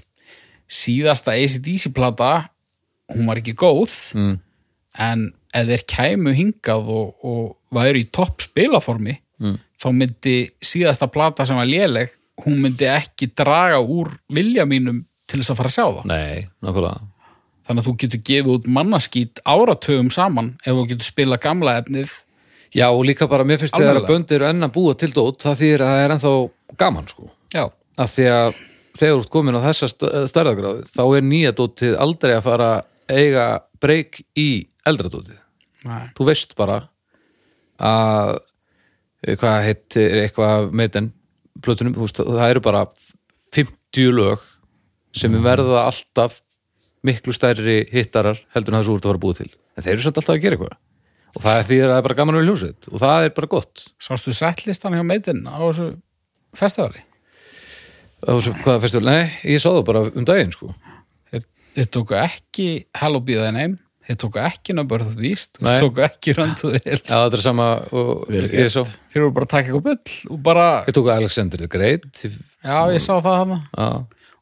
síðasta ACDC plata hún var ekki góð mm. en ef þeir kæmu hingað og, og væri í topp spilaformi Mm. þá myndi síðasta plata sem var léleg hún myndi ekki draga úr vilja mínum til þess að fara að sjá það Nei, nákvæmlega þannig að þú getur gefið út mannaskít áratöfum saman ef þú getur spila gamla efnið Já, og líka bara, mér finnst þegar að Almennilega. bönd eru enn að búa til dót það þýðir að það er ennþá gaman sko. já, að því að þegar þú ert komin á þessa stærðagráðu þá er nýja dótið aldrei að fara að eiga breyk í eldra dótið Nei. þú veist bara að eh, hvað heitir eitthvað meiten plötunum, þú veist, það eru bara 50 lög sem verða alltaf miklu stærri hittarar heldur en það sem þú ert að fara að búa til en þeir eru samt alltaf að gera eitthvað og það er því að það er bara gaman að vera hljósið og það er bara gott. Sástu settlistan hjá meitin á þessu festivali og svo, hvað fyrstu, nei, ég sá það bara um daginn sko. Þeir, þeir tóku ekki Hello Be Thy Name þeir tóku ekki the Beast. Nei. þeir tóku ekki the Hills. Já, þetta er sama og ég sá. Þeir voru bara að taka eitthvað bull og bara, Ég tók Alexander the Great. Já ég sá það hana Já,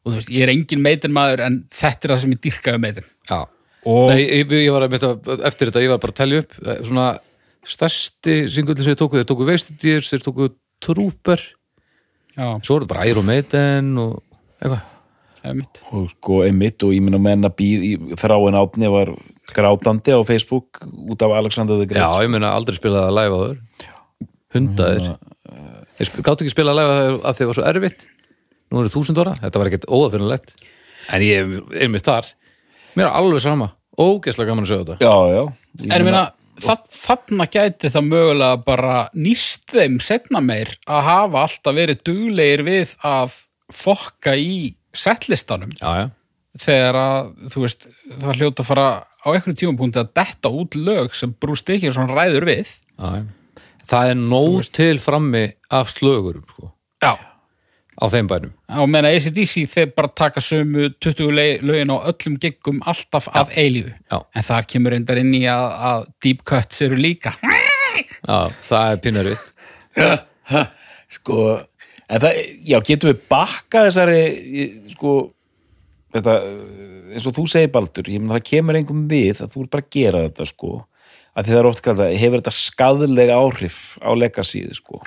og þú veist, ég er engin meitin maður en þetta er það sem ég dyrkaði meitin já Nei, ég, ég var að mynda, eftir þetta, ég var bara að telja upp eh, svona stærsti singullin sem ég tóku, þeir tóku Veistidirs, þeir tóku Trooper, já, svo voru bara Iron Maiden og eitthvað. Er og sko einmitt og ég minna menn að býð í þráin átni var grátandi á Facebook út af Alexander the Já, Great ég meina aldrei spilað að live á þau Hundaðir Þeir gátu ekki spilað að live að að þeir var svo erfitt. Nú eru þúsund ára, þetta var ekkert óðafinnulegt En ég er mér þar Mér er alveg sama, ógeðslega gaman að segja þetta. Já, já. En ég meina, það, þarna gæti það mögulega bara nýst þeim setna meir að hafa alltaf verið duglegir við að fokka í settlistanum Já, já, þegar að, þú veist, það hljóta að fara á einhverjum tímapunkti að detta út lög sem brúst ekki svona ræður við. Já, já. Það er nóg til frammi af slögurum sko, já, á þeim bænum. Og meina ACDC þeir bara taka sömu 20 le- lögin á öllum giggum alltaf að eilífu. Já. en það kemur reyndar inn í að, að deep cuts eru líka. Já, það er pinnarið sko en það, já, getum við bakka þessari sko þetta, eins og þú segir Baldur ég meina það kemur engum við að þú er bara að gera þetta sko, að því það er oft kallað hefur þetta skadlega áhrif á legacyð sko,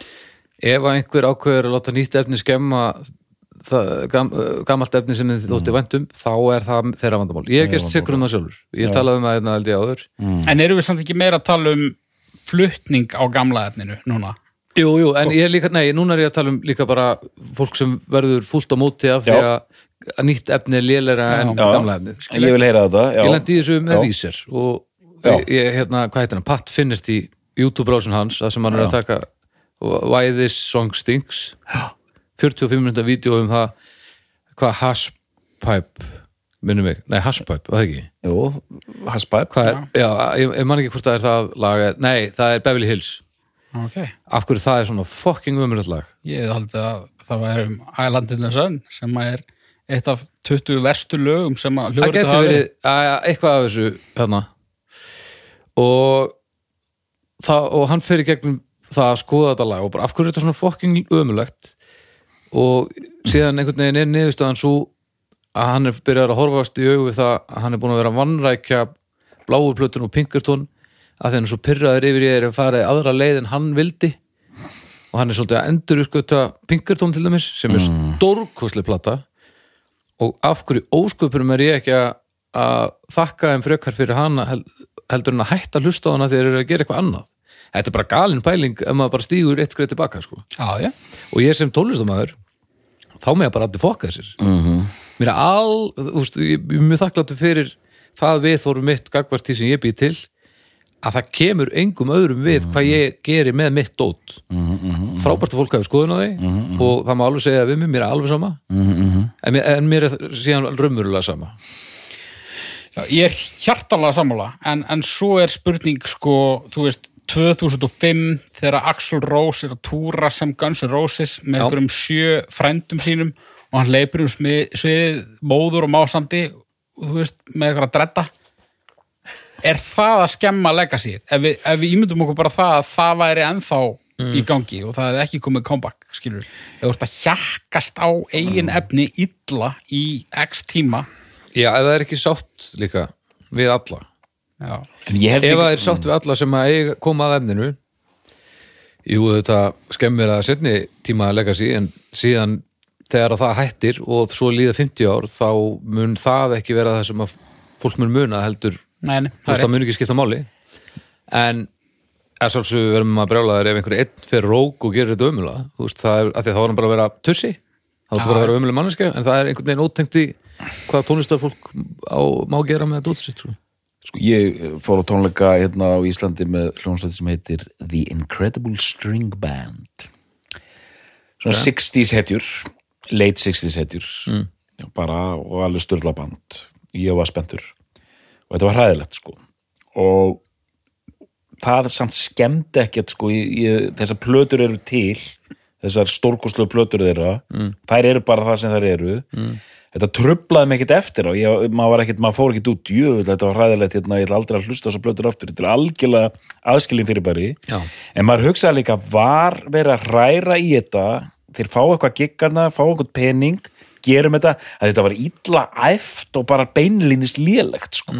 Ef einhver ákveður að láta nýtt efni skemma það, gam, gamalt efni sem þið þótti væntum þá er það þeirra vandamál. Ég hef gert sikur um það sjálfur. Ég talaði um það einna held ég áður. en eru við samt ekki meira að tala um flutning á gamla efninu núna Jú, jú, en ég er líka, nei, núna er ég að tala um líka bara fólk sem verður fúlt á móti af því Já. að, að nýtt efni er lélæra en Já. gamla efni. en ég vil heyra þetta já, Ég lendi í þessu með Já. vísir og Já. ég, ég, hérna, hvað heitir hann, Pat finnist í YouTube-brásun hans, það sem hann er að taka Why This Song Stinks 45 minúta vídeo um það hvað Hashpipe minnum mig, nei Hashpipe, var það ekki? Jú, haspæp hvað er, já, ég, ég man ekki hvort það er það lag, nei, það er Beverly Hills. Ok. Af hverju það er svona fucking umröð lag? Ég held að það væri um Island in the Sun sem er eitt af 20 verstu lögum sem að hljóður verið að, eitthvað af þessu hérna. Og það, og hann fer í gegnum það að skoða þetta lag og bara af hverju er þetta svona fucking ömulegt og síðan einhvern veginn er niðurstaðan svo að hann er byrjað að horfast í augu við það að hann er búin að vera vannrækja bláu plötun og pinkertón að hann er svo pyrraður yfir ég er að fara í aðra leið en hann vildi. Og hann er svolítið að endur uppskjöta pinkertón til dæmis sem er stórkoslega plata. Og af hverju ósköpunum er ég ekki að, þakka þeim frekar fyrir hana hel- heldur en að hætta hlusta á hana þegar þeir eru að gera eitthvað annað þetta er bara galin pæling ef maður bara stígur eitt skreið tilbaka sko. Já, já, og ég sem tónlistamæður þá með ég bara allir fokka þessir mm Mhm. -hmm. mér er all, þú veist, ég er mjög þakkláttur fyrir það við þórum mitt gagvart því sem ég býð til að það kemur engum öðrum við hvað ég geri með mitt dót mm -hmm. frábært að fólk hafi skoðun á því og það má alveg segja við mig, mér er alveg sama en, en mér er síðan raunverulega sama já Ég er hjartalega sammála en, en svo er spurning sko, þú veist 2005 þegar Axl Rose er að túra sem Guns N' Roses með Já. einhverjum sjö frændum sínum og hann leipur um svið móður og másandi og þú veist, með eitthvað að dredda. Er það að skemma legacy? Ef við, ef við ímyndum okkur bara það að það væri ennþá í gangi og það hefði ekki komið comeback, skilur ef þú ert að hjakkast á eigin efni illa í x tíma Já, ef það er ekki sátt líka við alla ef það er sátt við alla sem að eiga, koma að efninu. Jú þetta skemmir að setni tíma að leggja sí en síðan þegar að það hættir og svo líða 50 ár þá mun það ekki vera það sem að fólk mun muna heldur. Nei, nei, það, það mun ekki skipta máli. En að svolsög verðum maður brjálaður ef einhverju einn fyrir rók og gerir þetta ömulega þú veist, það er, að því að þá er hann bara að vera tussi. Þá er Já. bara að vera ömulega manneska en það er einhvern veginn ótengt í hvað tónlistarfólk á, má gera með þetta sitt sko. Ég fór á tónleika hérna á Íslandi með hljónsvætti sem heitir The Incredible String Band svona 60s hetjur late 60s hetjur mm. bara og alveg störla band ég var spenntur og þetta var hræðilegt sko og það samt skemmdi ekkert sko ég, ég, þessar plötur eru til þessar stórkoslu plötur þeirra mm. þær eru bara það sem þær eru mm. Þetta trublaði mig ekkert eftir og ég, maður, var ekkert, maður fór ekkert út jöfull, þetta var hræðilegt hérna, ég ætla aldrei að hlusta þessar plötur aftur. Þetta er algjörlega aðskilin fyrir bæri Já. en maður hugsaði líka var verið að ræra í þetta? Þeir fá eitthvað giggarna, fá eitthvað pening gerum þetta, að þetta var illa æft og bara beinlínis lélegt sko.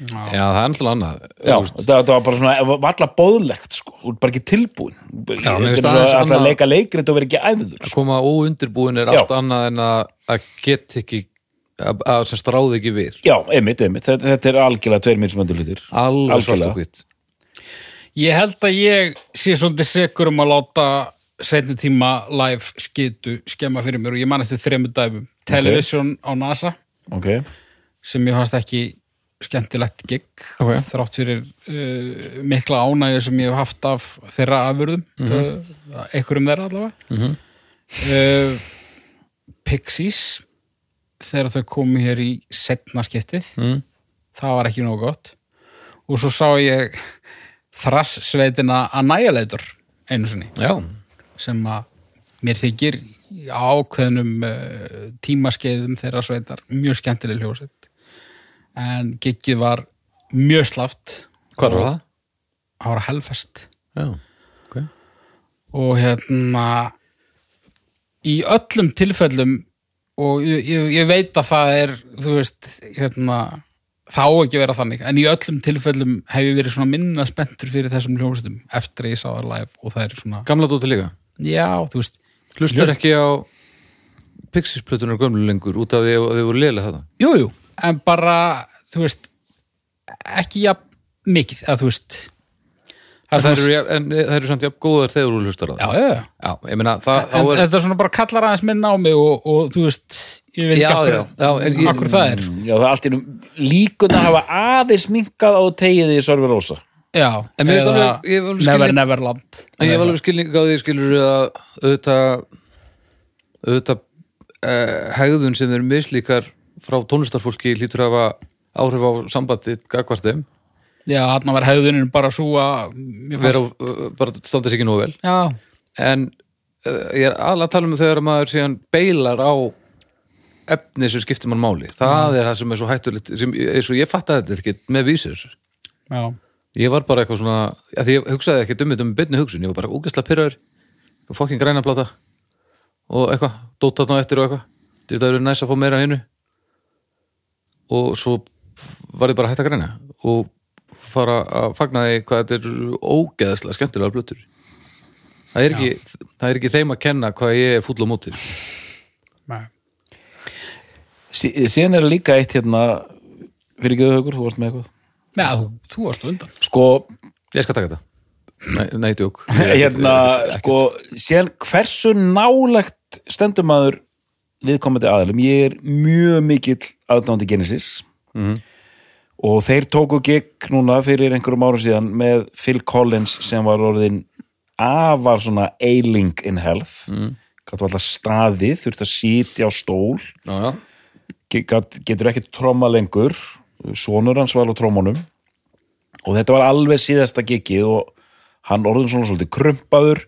Já, það er alltaf annað. Já, þetta var bara svona, var alltaf bóðlegt sko, þú ert bara ekki tilbúin Já, mér finnst er aðeins alltaf leika leikrit og vera ekki æfður að sko. koma óundirbúin er allt annað en að, get ekki að, sem stráði ekki við Já, einmitt, einmitt, þetta, þetta er algjörlega tveir mismöndu hlutir. Alveg svart og hvitt Ég held að ég sé svolítið sekur um að láta setni tíma live skitu skemma fyrir mér og ég man eftir þremur dæfum Television á NASA Ok, sem ég fannst ekki skemmtilegt gig Ok. þrátt fyrir uh, mikla ánægju sem ég hef haft af þeirra afurðum mm uh, einhverjum þeirra allavega. Uh, Pixies þegar þau komu hér í setna skiptið Mm. það var ekki nógu gott. Og svo sá ég þrass-sveitina Annihilator einu sinni. Já, sem að mér þykir ákveðnum uh, tímaskeiðum þeirra sveitar mjög skemmtileg hljósett en giggið var mjög slaft hvað var það? það var helfest Já, ok. Og hérna í öllum tilfellum og ég, ég, veit að það er þú veist, hérna það á ekki vera þannig, en í öllum tilfellum hef ég verið svona minna spenntur fyrir þessum hljómsveitum eftir að ég sá það live og það er svona, Gamla dóti líka? Já, þú veist Hlustar ekki á Pixies-plötunar gömlu lengur út af því að þau voru lélega þetta jú, jú, en bara þú veist, ekki jafn mikið, að þú veist En það það er eru, en það eru samt jafn góðar þegar þú hlustar á já, það já, já. Já, ég meina það en er, þetta er svona bara kallar aðeins minn á mig og, og þú veist, ég veit Já, ekki akkur, já, já, en ég- akkur það er sko. já það er allt í nú líkuna hafa aðeins minkað á tegið í Sörfi Rósa. Já, En mér finnst alveg- ég hef alveg Never skilning- Neverland. En ég hef alveg skilning á því skilur að auðvitað auðvitað uh, hegðun sem eru mislíkar frá tónlistarfólki lítur að hafa áhrif á sambandi gagvart þeim. Já, þarna var hefðunin bara svo að fannst, uh, bara standa sig ekki nú vel. Já, en uh, ég er alveg að tala um þegar maður síðan beilar á efni sem skiptir mann máli. Það er það sem er svo hættulegt eins og ég fattaði þetta ekki með vísir já, ég var bara eitthvað svona að ég hugsaði ekki um þetta með byrni hugsun. Ég var bara úgesla pyrraður fokkin græna plata og eitthvað, dótt þarna eftir og eitthvað. Þetta er næst að fá meira hinnu og svo var ég bara hægt að græna og fara að fagna því hvað þetta er ógeðslega skemmtilega blöttur það er ekki, það er ekki þeim að kenna hvað ég er fúll á móti. Sko. nei. Sí, síðan er líka eitt hérna fyrir ekki auðvögur, þú varst með eitthvað? Já, þú, þú varst undan. Sko, ég skal taka þetta. Nei, nei djók. Hérna sko, síðan hversu nálegt stendur maður viðkomandi aðalum, ég er mjög mikill aðdándi Genesis. Mhm. og þeir tóku gig núna fyrir einhverjum árum síðan með Phil Collins sem var orðin afar svona ailing in health. Mm. gæti alltaf staðið, þurfti að sitja á stól. Já. gat, getur ekki tromma lengur. Sonur hans var á trómunum og þetta var alveg síðasta gigið og hann orðin svona svolítið krumpaður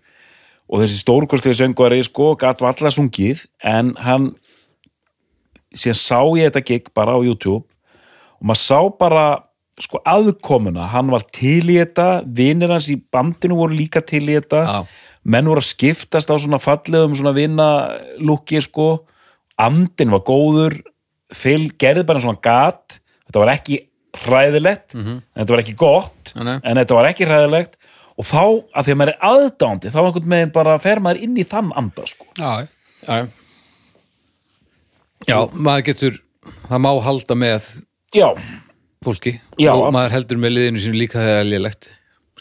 og þessi stórkostlega söngvari sko, gat var alltaf sungið en hann síðan sá ég þetta gig bara á YouTube og maður sá bara sko aðkomuna, hann var til í þetta vinnir hans í bandinu voru líka til í þetta. Já. menn voru að skiptast á svona fallegum svona vinna lúki sko. Andin var góður Phil gerði bara svona gat. Þetta var ekki hræðilegt en þetta var ekki gott nei. en þetta var ekki hræðilegt og þá, að því að maður er aðdándi þá einhvern veginn bara fer maður inn í þann anda sko. Já, já, já, maður getur það má halda með já, fólki. Já. og maður heldur með liðinu sínu líka þegar það er lélegt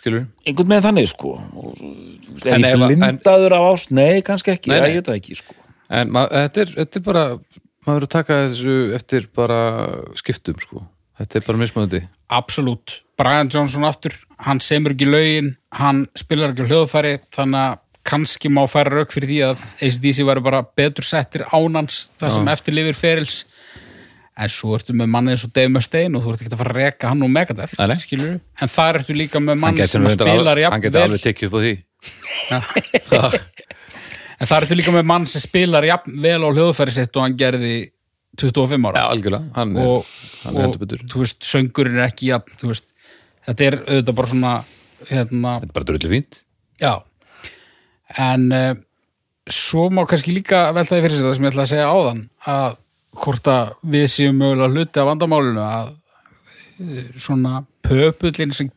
skilur einhvern veginn þannig sko. Og, er En ég ef að- blindaður af ást? Nei, kannski ekki, Nei, nei, ég veit það ekki sko. en mað, þetta, er, þetta er bara maður verður að taka þessu eftir bara skiptum sko. Þetta er bara mismöndi absolutt. Brian Johnson aftur, hann semur ekki lögin hann spilar ekki hljóðfæri þannig að kannski má færa rauk fyrir því að ACDC væri bara betur settir ánans það sem eftir lifir ferils. En svo ertu með manni eins og Dave Mustaine og þú ert ekki að fara að reka hann og Megadeth en þar ertu líka með manni sem spilar hann getur alveg tekið upp á því. En þar ertu líka með mann sem spilar vel á hljóðfæri sitt og hann gerði 25 ára. Algjörlega, hann er, og, hann og þú veist, söngurinn er ekki jafn, veist, þetta er auðvitað bara svona hérna, þetta er bara drullu fínt. já. En uh, svo má kannski líka velta því fyrir sér það sem ég ætla að segja áðan að hvort að við séum mögulega hluti af vandamálinu að eh, svona pöpullin sem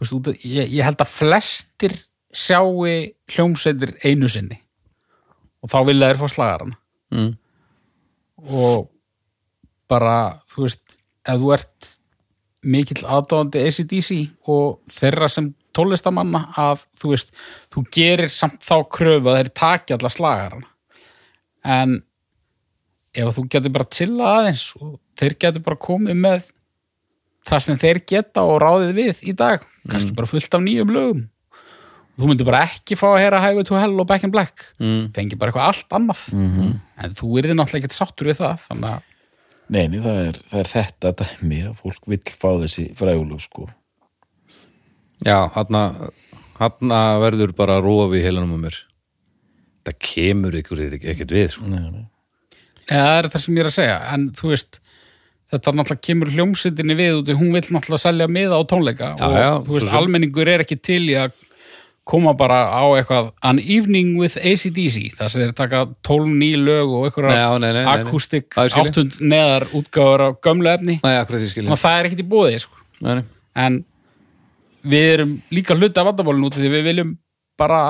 veist, ég, ég held að flestir sjáu hljómsveitir einu sinni. Og þá vilja þeir fá slagarana. Mm. og bara, þú veist ef þú ert mikill aðdáðandi ACDC og þeirra sem tónlistamanna að þú veist, þú gerir samt þá kröfu að þeir taki alla slagarana. En ef þú getur bara chilla aðeins og þeir getur bara komið með það sem þeir geta og ráðið við í dag, kannski bara fullt af nýjum lögum. Þú myndir bara ekki fá að heyra Highway to Hell og Back in Black. Mm. fengi bara eitthvað allt annað. Mhm. en þú yrði náttúrulega ekki sáttur við það þannig að Nei, nei, það er, það er þetta dæmi að fólk vill fá þessi frægulug sko. já, hann verður bara rofi í heilanum á mér það kemur ykkur ekkert við sko. Nei, nei. eða það er það sem ég er að segja en þú veist þetta náttúrulega kemur hljómsveitinni við út því hún vill náttúrulega selja miða á tónleika Já, og já, þú veist, almenningur er ekki til í að koma bara á eitthvað An Evening with ACDC þar sem þeir taka tóln ný lög og einhverja akústik áttund neðar útgáður af gömlu efni Nei, að það er ekkit í bóði sko. Nei, nei. en við erum líka hluti af vandamálinu út af því við viljum bara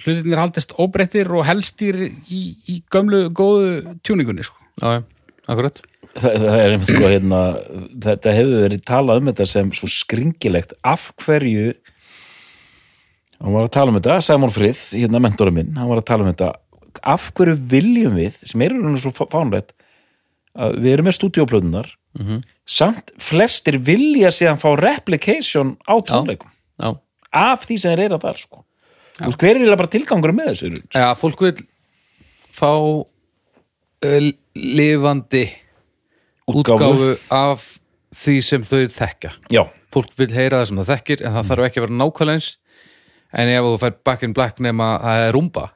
hlutinir haldist óbreyttir og helstir í, í gömlu góðu tjúningunni sko. Já, akkurat Það, það er einmitt sko hérna, þetta hefur verið talað um þetta sem svo skringilegt af hverju hann var að tala um þetta, Simon Frith hérna mentorum minn, hann var að tala um þetta. Af hverju viljum við, sem er svo fánlegt að við erum með stúdíóplöðunar samt flestir vilja síðan fá replication á tónleikum. Já, af því sem þeir eru að þar sko. Veist, hver er bara tilgangur með þessu já fólk vil fá lifandi útgáfu. af því sem þau þekkja. Já, fólk vil heyra það sem það þekkir en það þarf ekki að vera nákvæmlega eins en ef þú fær back in black nema það er rúmba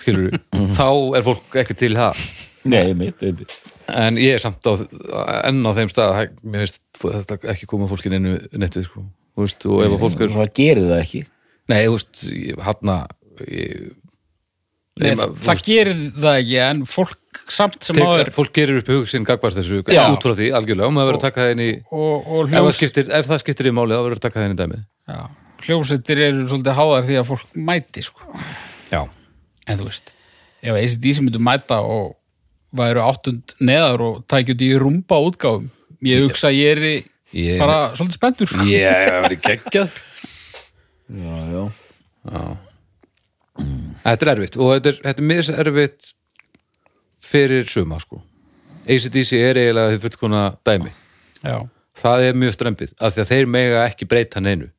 skilur þá er fólk ekki til það. Nei, mitt, mitt. en ég er samt á, enn á þeim stað að mér veist þetta ekki koma fólkin inn neitt við sko. Þú veist, og ef að fólk er það gerir það ekki? Nei, þú veist, hann Nei, það gerir það ekki en fólk samt sem áður fólk gerir upp hug sinn gagvart þessu út frá því algjörlega. Og maður verður að taka það inn í og, og ef það, skiptir, ef það skiptir í máli þá verður að taka það inn í dæmið. Já, hljósettir eru svolítið háðar því að fólk mæti sko. já, en þú veist, ef ACDC myndu mæta og væru áttund neðar og tækjum í rúmba útgáfum ég hugsa að ég er ég, bara svolítið spenntur sko. ég hef verið geggjað. Já, já, þetta er erfitt og þetta er, þetta er mis erfitt fyrir suma sko. ACDC er eiginlega því fullkona dæmi. Já, það er mjög strempið af því að þeir mega ekki breyta neinu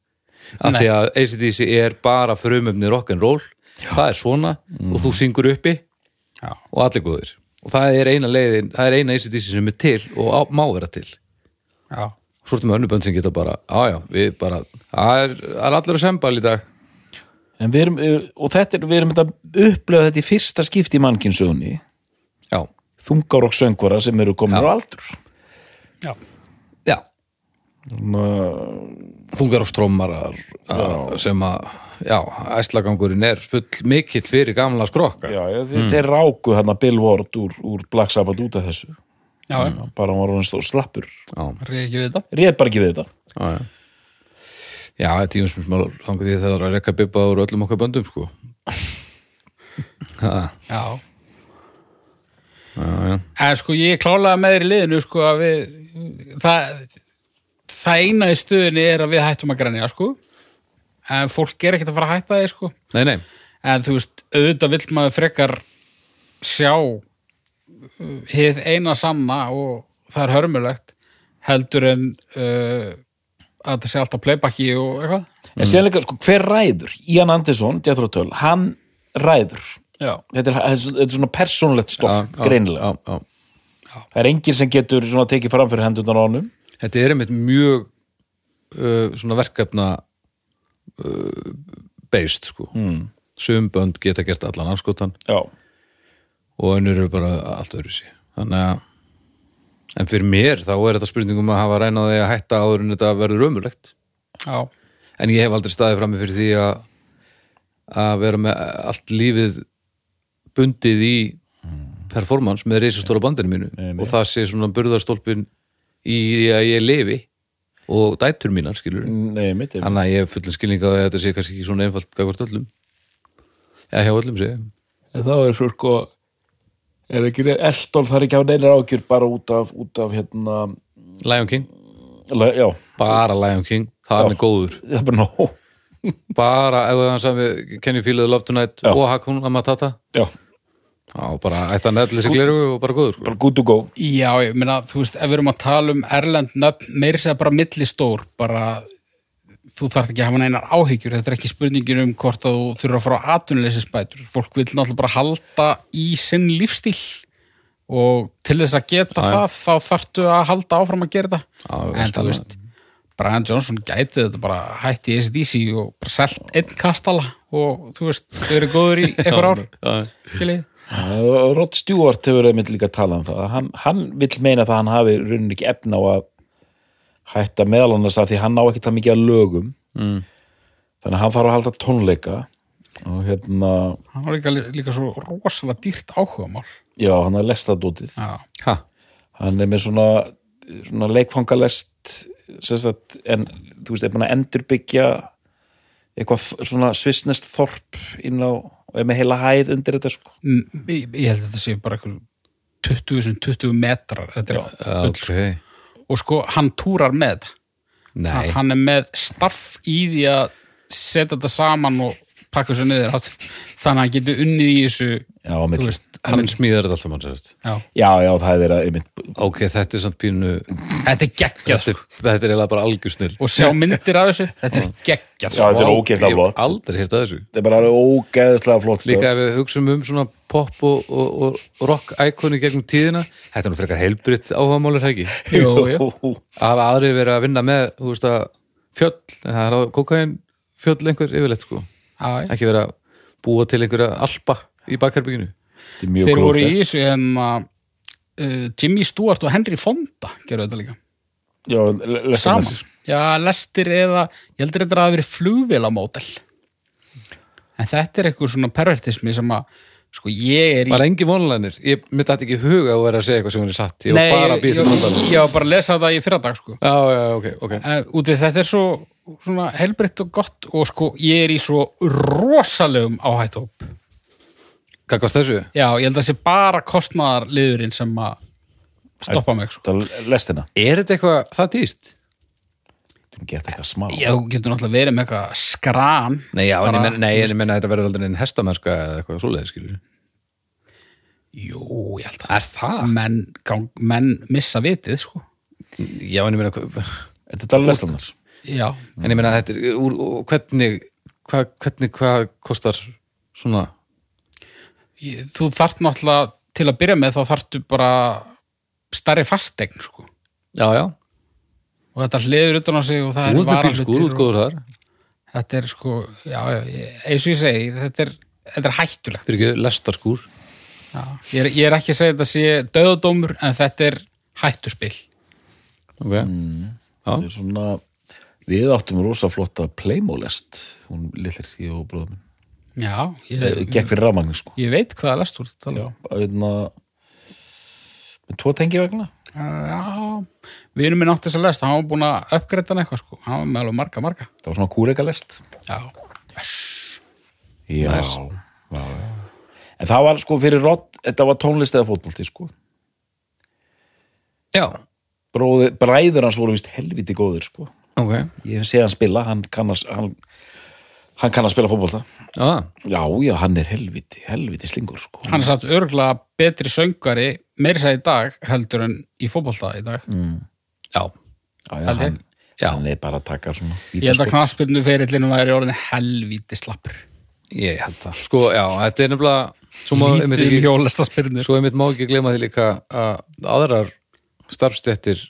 af því að ACDC er bara frumöfni rock'n'roll það er svona og þú syngur uppi. Já, og allir góðir. Og það er eina leiðin, það er eina ACDC sem er til og á, má vera til. Já, svo ertu með önnubönd sem geta bara á já, við bara, það er, er allir að sembal í dag. En við erum eh, og þetta er, við erum þetta að upplega þetta í fyrsta skipti í mannkinsögunni já, þungar og söngvara sem eru komin á aldur. Já, þungar og strómarar sem að, já, æslagangurinn er full mikill fyrir gamla skrokka. Já, þeir, þeir ráku hérna Bill Ward úr, úr Black Sabbath út af þessu. Já, já. bara hann var hann stóð slappur. Já, reyði ekki við þetta. Réð bara ekki við þetta. Já, já. Já, þetta er tíum sem þangar því þegar að rekka bibba úr öllum okkar böndum, sko. Ha, já, já, já. en sko ég er klálega með þér í liðinu sko að við það, það eina í stöðinni er að við hættum að grænja sko. En fólk er ekkert að fara að hætta því sko. Nei, nei, en þú veist, auðvitað vill maður frekar sjá uh, hið eina sanna og það er hörmulegt heldur en uh, að það sé alltaf playbacki og eitthvað. En síðan líka, sko, hver ræður? Ian Anderson, Jethro Tull, hann ræður. Já, þetta er, þetta er svona persónulegt stoff, Já, já, greinilega. já, já. það er enginn sem getur svona tekið fram fyrir hendurnar á honum Þetta er einmitt mjög uh, svona verkefna uh, beist, sko. mm. Sum bönd geta gert allan anskotan já, og önnur eru bara allt öðru sér. Þannig að en fyrir mér þá er þetta spurningum að hafa rænaði að hætta áður en þetta verður ömurlegt. já, En ég hef aldrei staðið frammi fyrir því að að vera með allt lífið bundið í performance með reisastóra bandinu mínu Nei, nei. og það sé svona burðarstólpin í að ég lifi og dætur mínar skilur nei, mitt er þannig að ég hef fullin skilning á að þetta sé kannski ekki svona einfalt gagvart öllum. Eða hjá öllum sé en þá er svo sko er ekki eldól það er ekki á neinar ágjur bara út af, út af hérna Lion King, le- já, bara Lion King það er góður, það er bara nóg. Bara ef það sami Can you feel the love tonight Já. og Hakuna Matata? Já, þá bara ætti að nefnilega sig gleru og bara góður. Bara good to go. Já, ég meina þú veist, ef við erum að tala um Erlend nöfn, meiri segja bara millistór bara þú þarft ekki að hafa neinar áhyggjur, þetta er ekki spurningin um hvort að þú þurfa að fara á atvinnuleysisbætur. Fólk vil náttúrulega bara halda í sinn lífstíl og til þess að geta Já, já. það þá þarftu að halda áfram að gera Já, þetta veist en þú veist Brian Johnson gæti þetta bara hætti í ACDC og bara selt einn kastala og þú veist, þau eru góður í einhver ár. Já, skiljið. Og Rod Stewart hefur einmitt líka talað um það. Hann, hann vill meina það að hann hafi raunin ekki efna á að hætta meðal annars að því hann á ekki það mikið að lögum. Mm. þannig að hann þarf að halda tónleika og hérna, hann var líka, líka svo rosalega dýrt áhugamál. Já, hann er lestadótið já, Ha, hann er með svona, svona leikfangalest sem sagt, en þú veist, er búin að endurbyggja eitthvað svona svissnest þorp inn á, með heila hæð undir þetta sko. Mm, ég, ég held að þetta sé bara einhver 20 20 metrar þetta er bull, ok. Og sko hann túrar með. Nei, hann er með staff í því að setja þetta saman og pakka þessu niður átt, þannig að hann getur unnið í þessu Já, veist, hann smíðar þetta alltaf mann sérst. Já, já, já, það er að einmitt, ok, þetta er samt pínu þetta er geggjað þetta er, þetta er eiginlega bara algjör snill og sjá myndir af þessu, þetta er geggjað Já, þetta er ógeðslega ég flott. hef aldrei hýrt að þessu. Þetta er bara ógeðslega flott stöð. líka ef við hugsaum um svona pop og, og, og rock íkoni gegnum tíðina þetta er nú frekar heilbritt áhugamálur hægi jú, jú. að aðri verið að vinna með þú veist að fjöll, það er á kokain fjöll einhver yfirleitt sko Já. ekki verið að búa til einhverja alpa í bakherbygginu Þetta er mjög þeir voru í þessu uh, Jimmy Stewart og Henry Fonda gerðu þetta líka. Já, le- lestum saman, þessir. já, lestir eða ég heldur þetta að vera flugvélamódel. En þetta er eitthvað svona pervertismi sem að sko ég er í var engi vonlænir, ég myndi þetta ekki huga að vera að segja eitthvað sem hún er satt, ég var bara að býta ég, ég var bara að lesa það í fyrradag sko. já, já, ok, ok. Uh, útið þetta er svo svona helbritt og gott og sko ég er í svo rosalegum áhættóp hvað kost þessu? já, ég held að sé bara kostnaðarliðurinn sem að stoppa mig sko. Lestina er þetta eitthvað það dýrt? Þú geta eitthvað smá já, þú getur náttúrulega verið með eitthvað skran Nei, já, en ég Bara, menna, nei, en ég menna að þetta verður aldrei en hestamennska eða eitthvað svoleiðis, skilur jú, ég held að Er það? menn, gang, menn missa vitið sko. Já, en ég menna, Er þetta alveg lestanar? Já, en ég menna þetta er úr, hvernig, hvað, hvernig, hvað kostar svona? Ég, þú þart náttúrulega til að byrja með þá þartu bara stærri fastegn sko. Já, já, og þetta hliður utan á sig og það þú er bílskúr, og- útgóður þar. Þetta er sko, já, já, ég- eins og ég segi þetta er, þetta er hættulegt. Fyrir ekki lestarskúr. Já. ég, er, ég er ekki að segja þetta sé döðadómur en þetta er hættuspil. Ok, Það er svona Við áttum rosa flotta Playmolest Hún lillir, ég og bróðum já, ég, Eh, Gekk fyrir rafmagni sko. Ég veit hvað er lest úr þetta Já, einna með tvo tengi vegna. Já, við erum minn átt þess að lest hann var búin að uppgreita hann eitthvað sko. Hann var með alveg marga, marga. Það var svona kúreka lest já, Já, já, já. En það var sko fyrir Rod Þetta var tónlist eða fótbolti sko. Já, Bróði, Bræður hans voru vist helviti góður sko ok. Ég hef séð hann spila Hann kann að, hann, hann kann að spila fótbolta. Já, Já, já, hann er helviti, helviti slingur sko. Hann er satt örgulega betri söngari meiri sæði í dag heldur en í fótbolta í dag. Mm. já, Já, já, hann, hann er bara að taka svona ég held að knaspirnu ferillinu væri orðin helvíti slappur. Ég held það. Sko, já, þetta er nefnilega Svo má, einmitt ekki, hjólesta spyrnur svo einmitt má ekki glema því líka að aðrar starfstéttir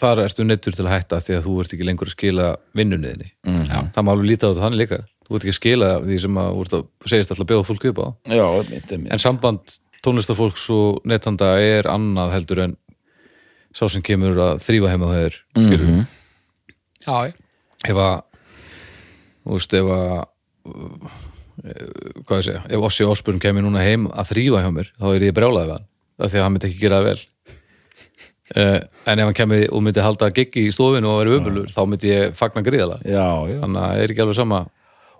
þar ertu neittur til að hætta því að þú ert ekki lengur að skila vinnunniðinni mm. Já. það má alveg lítið á þetta þannig líka þú ert ekki að skila því sem að, að segist alltaf að bjóða fólk upp á Já, einmitt, einmitt. en samband tónlistarfólks og neytanda er annað heldur en sá sem kemur að þrýfa heima þeir skilur Mhm. já, ef að þú veist ef að uh, hvað ég segja, ef Ossi Osburn kemur núna heim að þrýfa hjá mér þá er ég brjálaði við hann, af því að hann myndi ekki gera það vel en ef hann kemur og myndi halda giggi í stofinu og vera ömulur, þá myndi ég fagna gríðala þannig að það er ekki alveg sama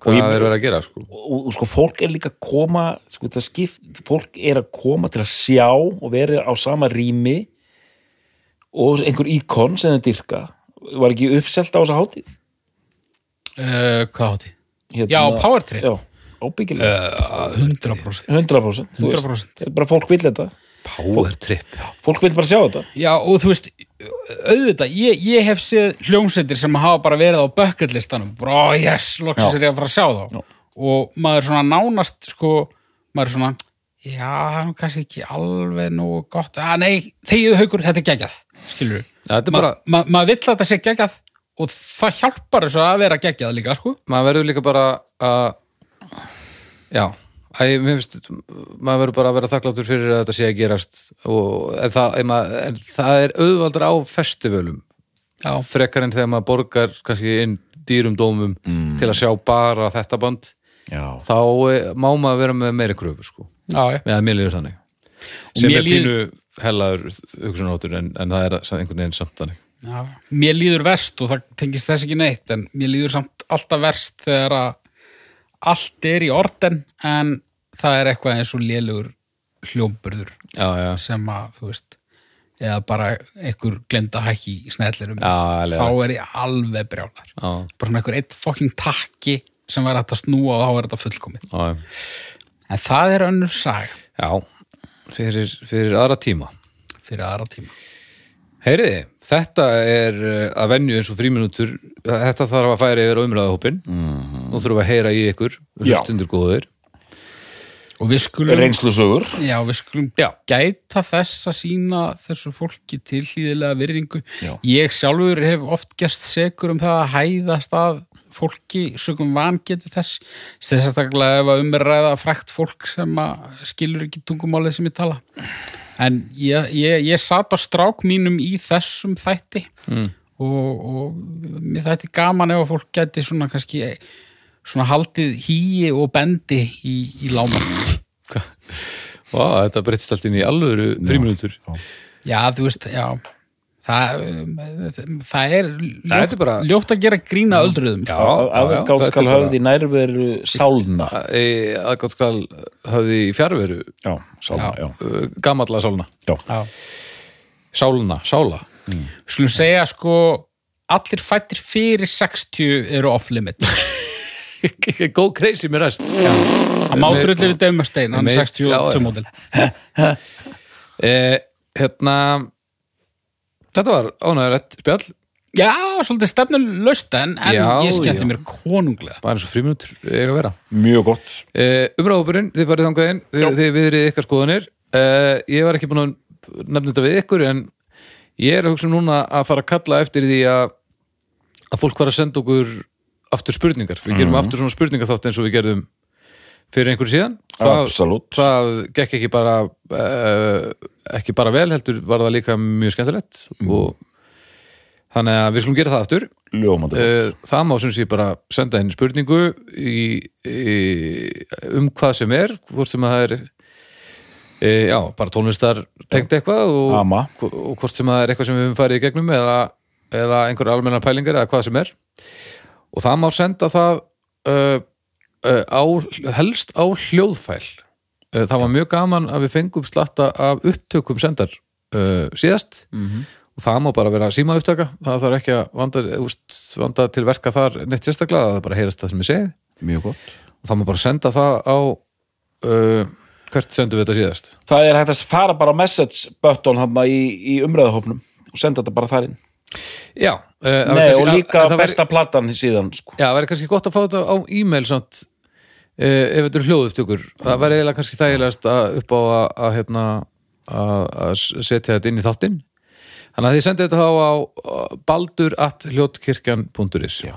Og hvað ég- þeir verið að gera sko. og, og sko fólk er líka að koma sko það skipt, fólk er að koma til að sjá og vera á sama rými og einhver íkon sem þeir dyrka. Var ekki uppselt á þessa hátíð? Uh, hvað átti? hérna, Já, Power Trip. Já, uh, 100% 100%, þú veist. 100%. Það er bara fólk vill þetta Power trip fólk vill bara sjá þetta Já, og þú veist, auðvitað, ég, ég hef séð hljómsveitir sem hafa bara verið á bucketlistanum, bara, oh, yes, loksins er ég að fara að sjá þá. Já. Og maður svona nánast, sko, maður er svona, já, það er nú kannski ekki alveg nógu gott, að nei, þegið haukur, þetta er geggjað, skilur við. ja, þetta er Ma, bara, ma, maður vill að þetta sé geggjað og það hjálpar þessu að vera geggjað líka, sko. maður verður líka bara að já Æ, mér finnst, maður verður bara að vera þakkláttur fyrir að þetta sé að gerast og, en, það, en, maður, en það er auðvaldur á festivalum Já, frekar en þegar maður borgar kannski inn dýrum dómum Mm. til að sjá bara þetta band já, þá eh, má maður vera með meiri kröfu sko, já, já. með að mér líður þannig. Sem mér er líður- pínu hellaður hugsunóttur en, en það er einhvern veginn samt þannig. Já, mér líður verst og það tengist þess ekki neitt en mér líður samt alltaf verst þegar að allt er í orden en það er eitthvað eins og lélugur hljómburður já, já, sem að, þú veist eða bara einhver glemda hækki í snellirum. Já, þá alveg er ég alveg brjálar já, bara svona einhver eitt fokking takki sem var hægt að snúa og þá er þetta fullkomið. Já, en það er önnur sag já fyrir, fyrir aðra tíma. Fyrir aðra tíma. Heyriði, þetta er uh, að venju eins og fríminútur þetta þarf að færa yfir á umræðahópin Mhm. Nú þurfum við að heyra í ykkur hlustundur góðir og við skulum reynslusögur Já, við skulum Já. gæta þess að sína þessu fólki tilhlýðilega virðingu. Já. Ég sjálfur hef oft gerst segur um það að hæðast að fólki sögum vangetu þess sérstaklega ef að um er að ræða frækt fólk sem að skilur ekki tungumálið sem ég tala. En ég, ég, ég sat á strák mínum í þessum þætti Mm. og, og mér þætti gaman ef að fólk gæti svona kannski svona haldið hýi og bendi í, í láman. Vá, þetta breytist allt inn í alvöru fríminútur Já, þú veist, já. Það, það er Það er ljótt, bara- ljótt að gera grína öldruðum Já, sko. já, já, aðgátt skal er í nærveru sálna. Aðgátt skal höfði í fjárveru já, sálna, já, uh, gamalla sálna. Já. Já. sálna, sála. Skulum segja sko allir fættir fyrir 60 eru off-limit go crazy með rest Það má drulli við Dave Mustaine, hann er Með- 62 já, já. módel. Eh, hérna þetta var ánægðarætt spjall. Já, svolítið stefnulaust en, Já, ég skemmti mér konunglega. Bara eins og fríminútur eiga að vera. Mjög gott. Eh, umræðhópurinn, þið farið þangað inn þið, viðrið ykkar skoðanir. Eh, ég var ekki búin að nefna þetta við ykkur en ég er að hugsa núna að fara að kalla eftir því að að fólk var að senda okkur aftur spurningar, við gerum aftur svona spurningar þátt eins og við gerðum fyrir einhverju síðan. Það, það gekk ekki bara uh, ekki bara vel heldur var það líka mjög skemmtilegt og þannig að við skulum gera það aftur. Uh, það má sem sé bara senda inn spurningu í, í, um hvað sem er hvort sem að það er e, já, bara tónlistar tengt eitthvað og, og hvort sem að það er eitthvað sem við höfum farið í gegnum eða, eða einhver almennar pælingar eða hvað sem er og það má senda það uh, uh, á, helst á hljóðfæl. Uh, það var mjög gaman að við fengum slatta af upptökum sendar uh, síðast. Og það má bara vera síma upptaka. Það þarf ekki að vanda, úst, vanda til verka þar neitt sérstaklega, það er bara að heyrast það sem ég segi. Mjög gott. Og það má bara senda það á uh, hvert sendum við þetta síðast? Það er hægt að fara bara á message button í, í umræðahópnum og senda þetta bara þar inn já, uh, Nei, og líka að- væri- besta platan síðan sko. já, það væri kannski gott að fá þetta á e-mail samt, uh, ef þetta eru hljóðupptökur. Það væri eiginlega kannski þægilegast að upp á að, að, hérna, að, að setja þetta inn í þáttinn. Þannig að þið sendið þetta þá á uh, baldur at hljótkirkjan.is já,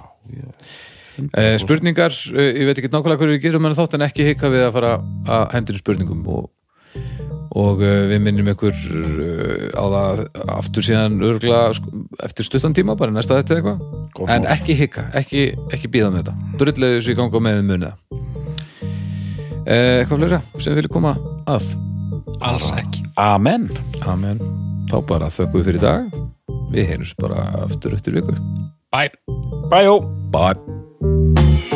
Eh, spurningar, eh, ég veit ekki nákvæmlega hverju við gerum en þátt en ekki hika við að fara að hendur spurningum og, og eh, við minnum ykkur eh, á það aftur síðan örgla eftir stuttan tíma, bara næsta þetta eitthvað. En ekki hika, ekki, ekki býða með þetta. Drulliðu þessu í ganga með munið. Eh, eitthvað fleira sem við viljum koma að? Alls ekki. Amen. Amen, þá bara þökkum við fyrir dag. Við heyrjum bara aftur eftir viku. Bye. Bæjó Bye